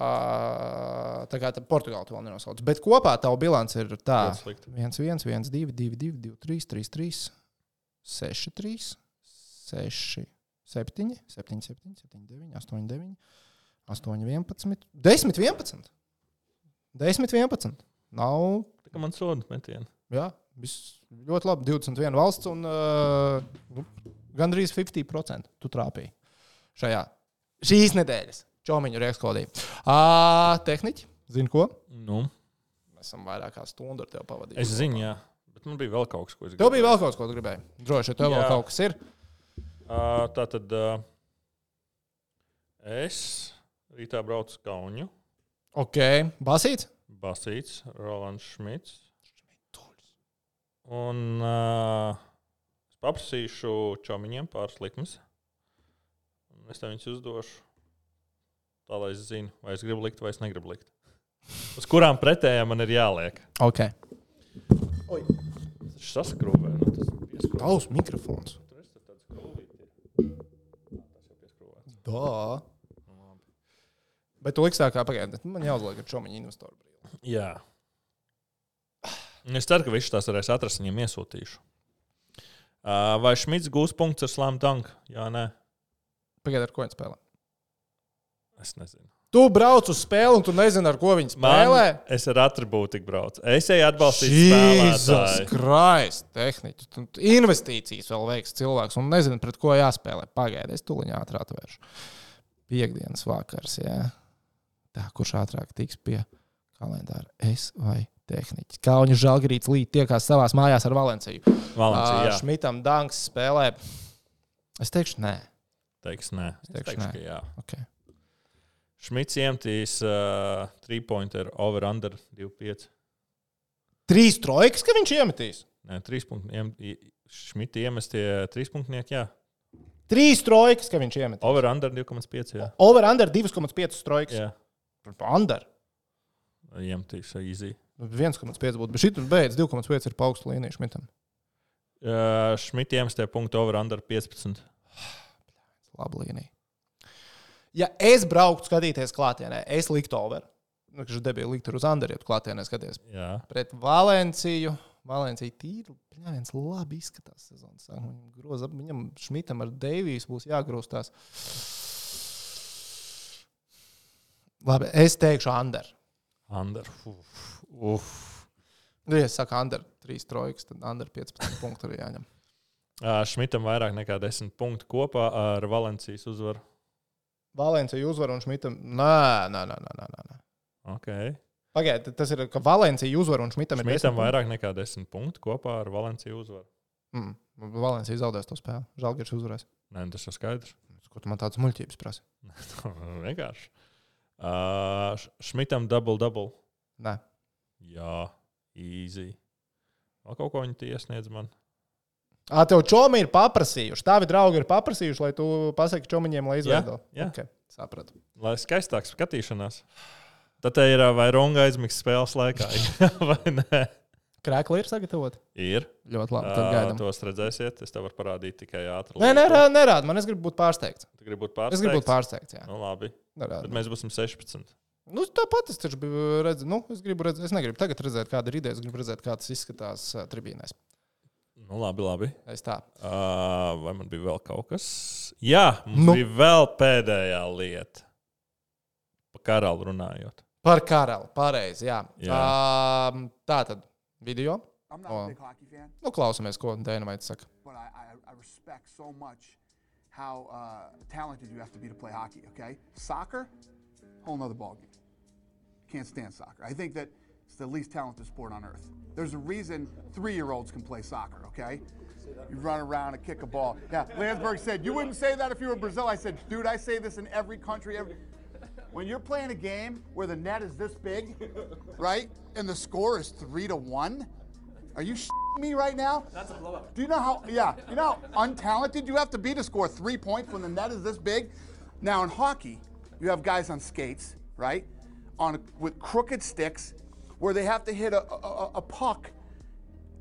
Uh, tā kā Portugāla to vēl nenosauc. Bet kopā tā bilance ir tā. Ļoti slikti. 1, 1, 1, 2, 2, 2, 2, 3, 3, 3, 6, 3, 6, 7, 7, 7, 7, 9, 8, 9, 8, 11, 10, 11. 10, 11. Nav. Tā kā man soda metieni. Jā, viss ļoti labi. 21 valsts un uh, nu, gandrīz 50% tu trāpīji šajā šīs nedēļas čomiņu rēkskodī. Uh, tehniķi, zini ko? Nu, Mēs esam vairāk kā stundu ar tevi pavadījuši. es zinu, jā. Bet man bija vēl kaut kas, ko es Tev bija vēl kaut kas, ko tu gribēji. Droši vien tev vēl Jā. kaut kas ir. Uh, tā tad uh, es rītā braucu uz Kaunu. Ok, basīts. Basīts, Rolands Šmits. Un uh, es paprasīšu čomiņiem pāris likmes. Es tev viņus uzdošu. Tā lai es zinu, vai es gribu likt, vai es negribu likt. Uz kurām pretējām man ir jāliek. Ok. Tas saskrūvē. Nu, tas. Tavs mikrofons. Tur es tāds skrūvīti ir. Tā, Tas jau pieskrūvēts. Tā. Nu, labi. Bet tu liks tā kā pagaidi. Man jāuzliek ar čomiņu investoru brīdi. Jā. Es ceru, ka viņš tās varēs atrast, viņam iesūtīšu. Uh, vai Šmits gūs punktus ar slāmu tanku? Jā, nē. Pagaidi, ar ko viņi spēlē. Es nezinu. Tu brauc uz spēli un tu nezini, ar ko viņi spēlē. Man, es ar atribūtiku braucu. Es eju atbalstīt spēlētāju. Kristus, tu Investīcijas vēl veiks cilvēks un nezinu, pret ko jāspēlē. Pagaidi, es tuliņā atvēršu. Piektdienas vakars, jā. Tā, kurš ātrāk tiks pie kalendāra? Es vai tehniķis? Kaunis Žalgarīts līdz tiekās savās mājās ar Valenciju. Valencija, jā. Šmitam Danks spēlē. Es teikšu, nē. Teiks, nē. Es teikšu teikšu, nē. ka jā. Okay. Šmits iemetīs uh, 3-pointer over under 2-5. Trīs trojkas, ka viņš iemetīs. Nē, 3 punkti. Šmita iemestie 3 punktnieki, jā. Trīs trojkas, ka viņš iemetīs. Over under 2,5. Jā. Over under 2,5 trojkas. jā. Under. Iemetīs easy. 1,5 būtu. Bet šī tur beidz 2,5 ir pa augstu līniju Šmitam. Uh, Šmita iemestie punkti over under 15. Laba līnija. Ja es brauktu skatīties klātienē, es liktu over. Nu, Viņš debija likt uz Andriju klātienē skaties. Jā. Pret Valenciju. Valencija tīri, viens labi izskatās sezonas. sākumā. Viņam viņam Šmitam ar Deivijas būs jāgrūstās. Labi, es teikšu Andru. Under. Uf. Uf. Nu, ja es saku Andru, 3 trojkas, tad Andru 15 punktu arī jāņem. Šmitam vairāk nekā 10 punktu kopā ar Valencijas uzvaru. Valencija uzvar un Šmitam. Nē, nē, nē, nē. nē, nē. Okay. Pagaidiet, tas ir, ka Valencija uzvar un Šmitam ir Šmitam 10 vairāk nekā 10 punktu kopā ar Valenciju uzvaru. Mm. Valencija zaudēs to spēli. Žalgiris uzvarēs. Nē, tas ir skaidrs. Ko tu man tādas muļķības prasa? Vienkārši. Uh, Šmitam double double. Nē. Jā, easy. Vēl kaut ko viņi iesniedz man. Ā, tev čomi ir paprasījuši. Tavi draugi ir paprasījuši, lai tu pasaki čomiņiem, lai izveido. jā. Okay, sapratu. Lai skaistāks skatīšanās. Tad te ir vai runga aizmigs spēles laikā. vai nē? Krēkli ir sagatavoti. Ir. Ļoti labi. Tad gaidām. Tos redzēsiet. Es tev varu parādīt tikai ātri. Nē, nerād, nerād. Man es gribu būt pārsteigts. Tu gribi būt Es pārsteigts? gribu būt pārsteigts. Jā. Nu, labi. Nerād. Tad mēs būsim 16. Nu, tāpat es taču redzējis. Nu, es gribu redzēt, es negribu tagad redzēt, kāda ir ideja. Es gribu redzēt, kā tas izskatās uh, tribīnēs. Nu, labi, labi. Es tā. Uh, vai man bija vēl kaut kas? Jā, mums Nu. bija vēl pēdējā lieta. Par karalu runājot. Par karalu. Pareizi. Jā. Jā. Um, tā tad video. I'm not a big hockey fan, Nu, klausamies, ko Dēnamaits saka. but I, I, I respect so much how uh, talented you have to be to play hockey, okay? Soccer, whole nother ballgame. Can't stand soccer. I think that it's the least talented sport on earth. There's a reason three year olds can play soccer, okay? You run around and kick a ball. Yeah, Landsberg said, You wouldn't say that if you were Brazil. I said, Dude, I say this in every country. Every... When you're playing a game where the net is this big, right, and the score is three to one, are you me right now? That's a blowout. Do you know how? Yeah, you know how untalented you have to be to score three points when the net is this big. Now in hockey, you have guys on skates, right, on with crooked sticks, where they have to hit a, a, a- puck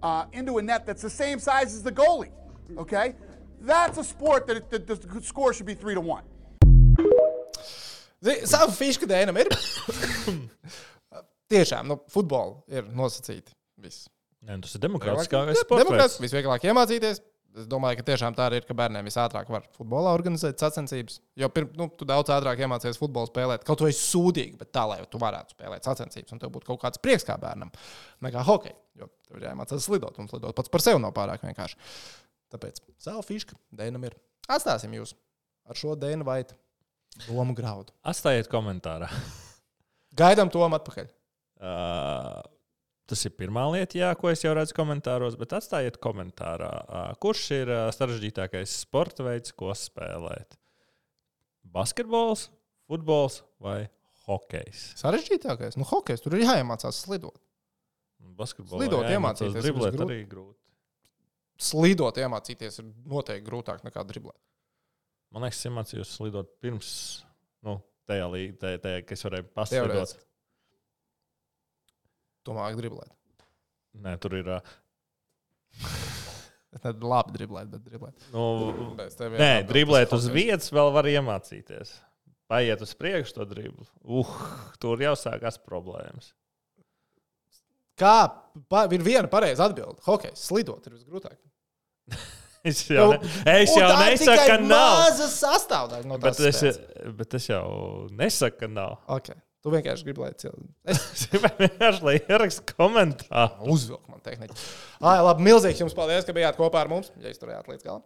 uh, into a net that's the same size as the goalie. Okay, that's a sport that, that the score should be three to one. Savu fišku dēnam ir. Tiešām, nu, futbolu ir nosacīti. Viss. Nē, tas ir demokrātiskākais sports. Demokrātiski visvieglāk iemācīties. Es domāju, ka tiešām tā arī ir, ka bērniem visātrāk var futbolā organizēt sacensības. Jo pirms nu, tu daudz ātrāk iemācījies futbolu spēlēt. Kaut vai sūdīgi, bet tā, lai tu varētu spēlēt sacensības, un tev būtu kaut kāds prieks kā bērnam, nekā hokeja. Jo tev ir jāiemācās slidot, un slidot pats par sevi nav pārāk vienkārši. Tāpēc savu fišku dēnam ir. Atstāsim jūs ar šo dēnu vai domu graudu. Atstājiet komentārā. Gaidām to atpakaļ. Uh, tas ir pirmā lieta, jā, ko es jau redzu komentāros, bet atstājiet komentārā, uh, kurš ir uh, sarežģītākais sporta veids, ko spēlēt. Basketbols, futbols vai hokejs? Sarežģītākais. Nu, hokejs tur ir jāiemācās slidot. Basketbolā Slidot iemācīties, driblēt arī grūti. Slidot iemācīties ir noteikti grūtāk nekā driblēt. Man liekas, es iemācījos slidot pirms, nu, tajā līnijā, kas varēja Teorētiski. paslidot. Māki driblēt. Nē, tur ir. Uh, Es nezinu, labi driblēt, bet driblēt. nu, Nē, driblēt uz vietas vēl var iemācīties. Paiet uz priekšu to driblu. Uh, tur jau sākās problēmas. Kā pa, ir viena pareiza atbilde? Hokejs slidot ir visgrūtāk. Es jau, ne, es jau tā ir nesaku, ka nav. Maza sastāvdaļa no Bet tās. es, bet es jau nesaku, ka nav. Okay. Tu vienkārši gribi, lai cilvēki. Es Es vienkārši lai ierakstu komentāru. uzvilku man tehniku. Ai, labi, milzīgs jums paldies, ka bijāt kopā ar mums. Ja izturējāt līdz galam.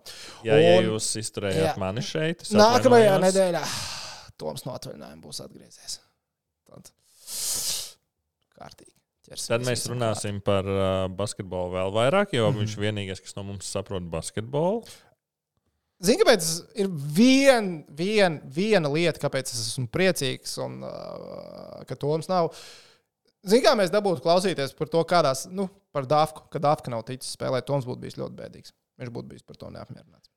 Jā, ja Un jūs izturējāt Jā. mani šeit, Nākamajā nedēļā Toms no atvaļinājuma būs atgriezies. Tad kārtīgi. Tad mēs runāsim par uh, basketbolu vēl vairāk, jo mm -hmm. viņš ir vienīgais, kas no mums saprot basketbolu. Zini, kāpēc ir vien, vien, viena lieta, kāpēc es esmu priecīgs un uh, ka Toms nav. Zini, kā mēs dabūtu klausīties par to, kādās, nu, par Dāfku, ka Dāfka nav ticis spēlēt, Toms būtu bijis ļoti bēdīgs. Viņš būtu bijis par to neapmierināts.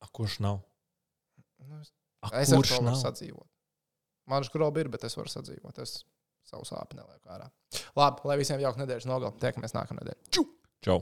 A, kurš nav? Nu, es A, es ar to varu sadzīvot. Man škrobi ir, bet es varu sadzīvot. Es savu sāpju nelieku ārā. Labi, lai visiem jauka nedēļas nogalē. Tiekamies nākamā nedēļa. Ču!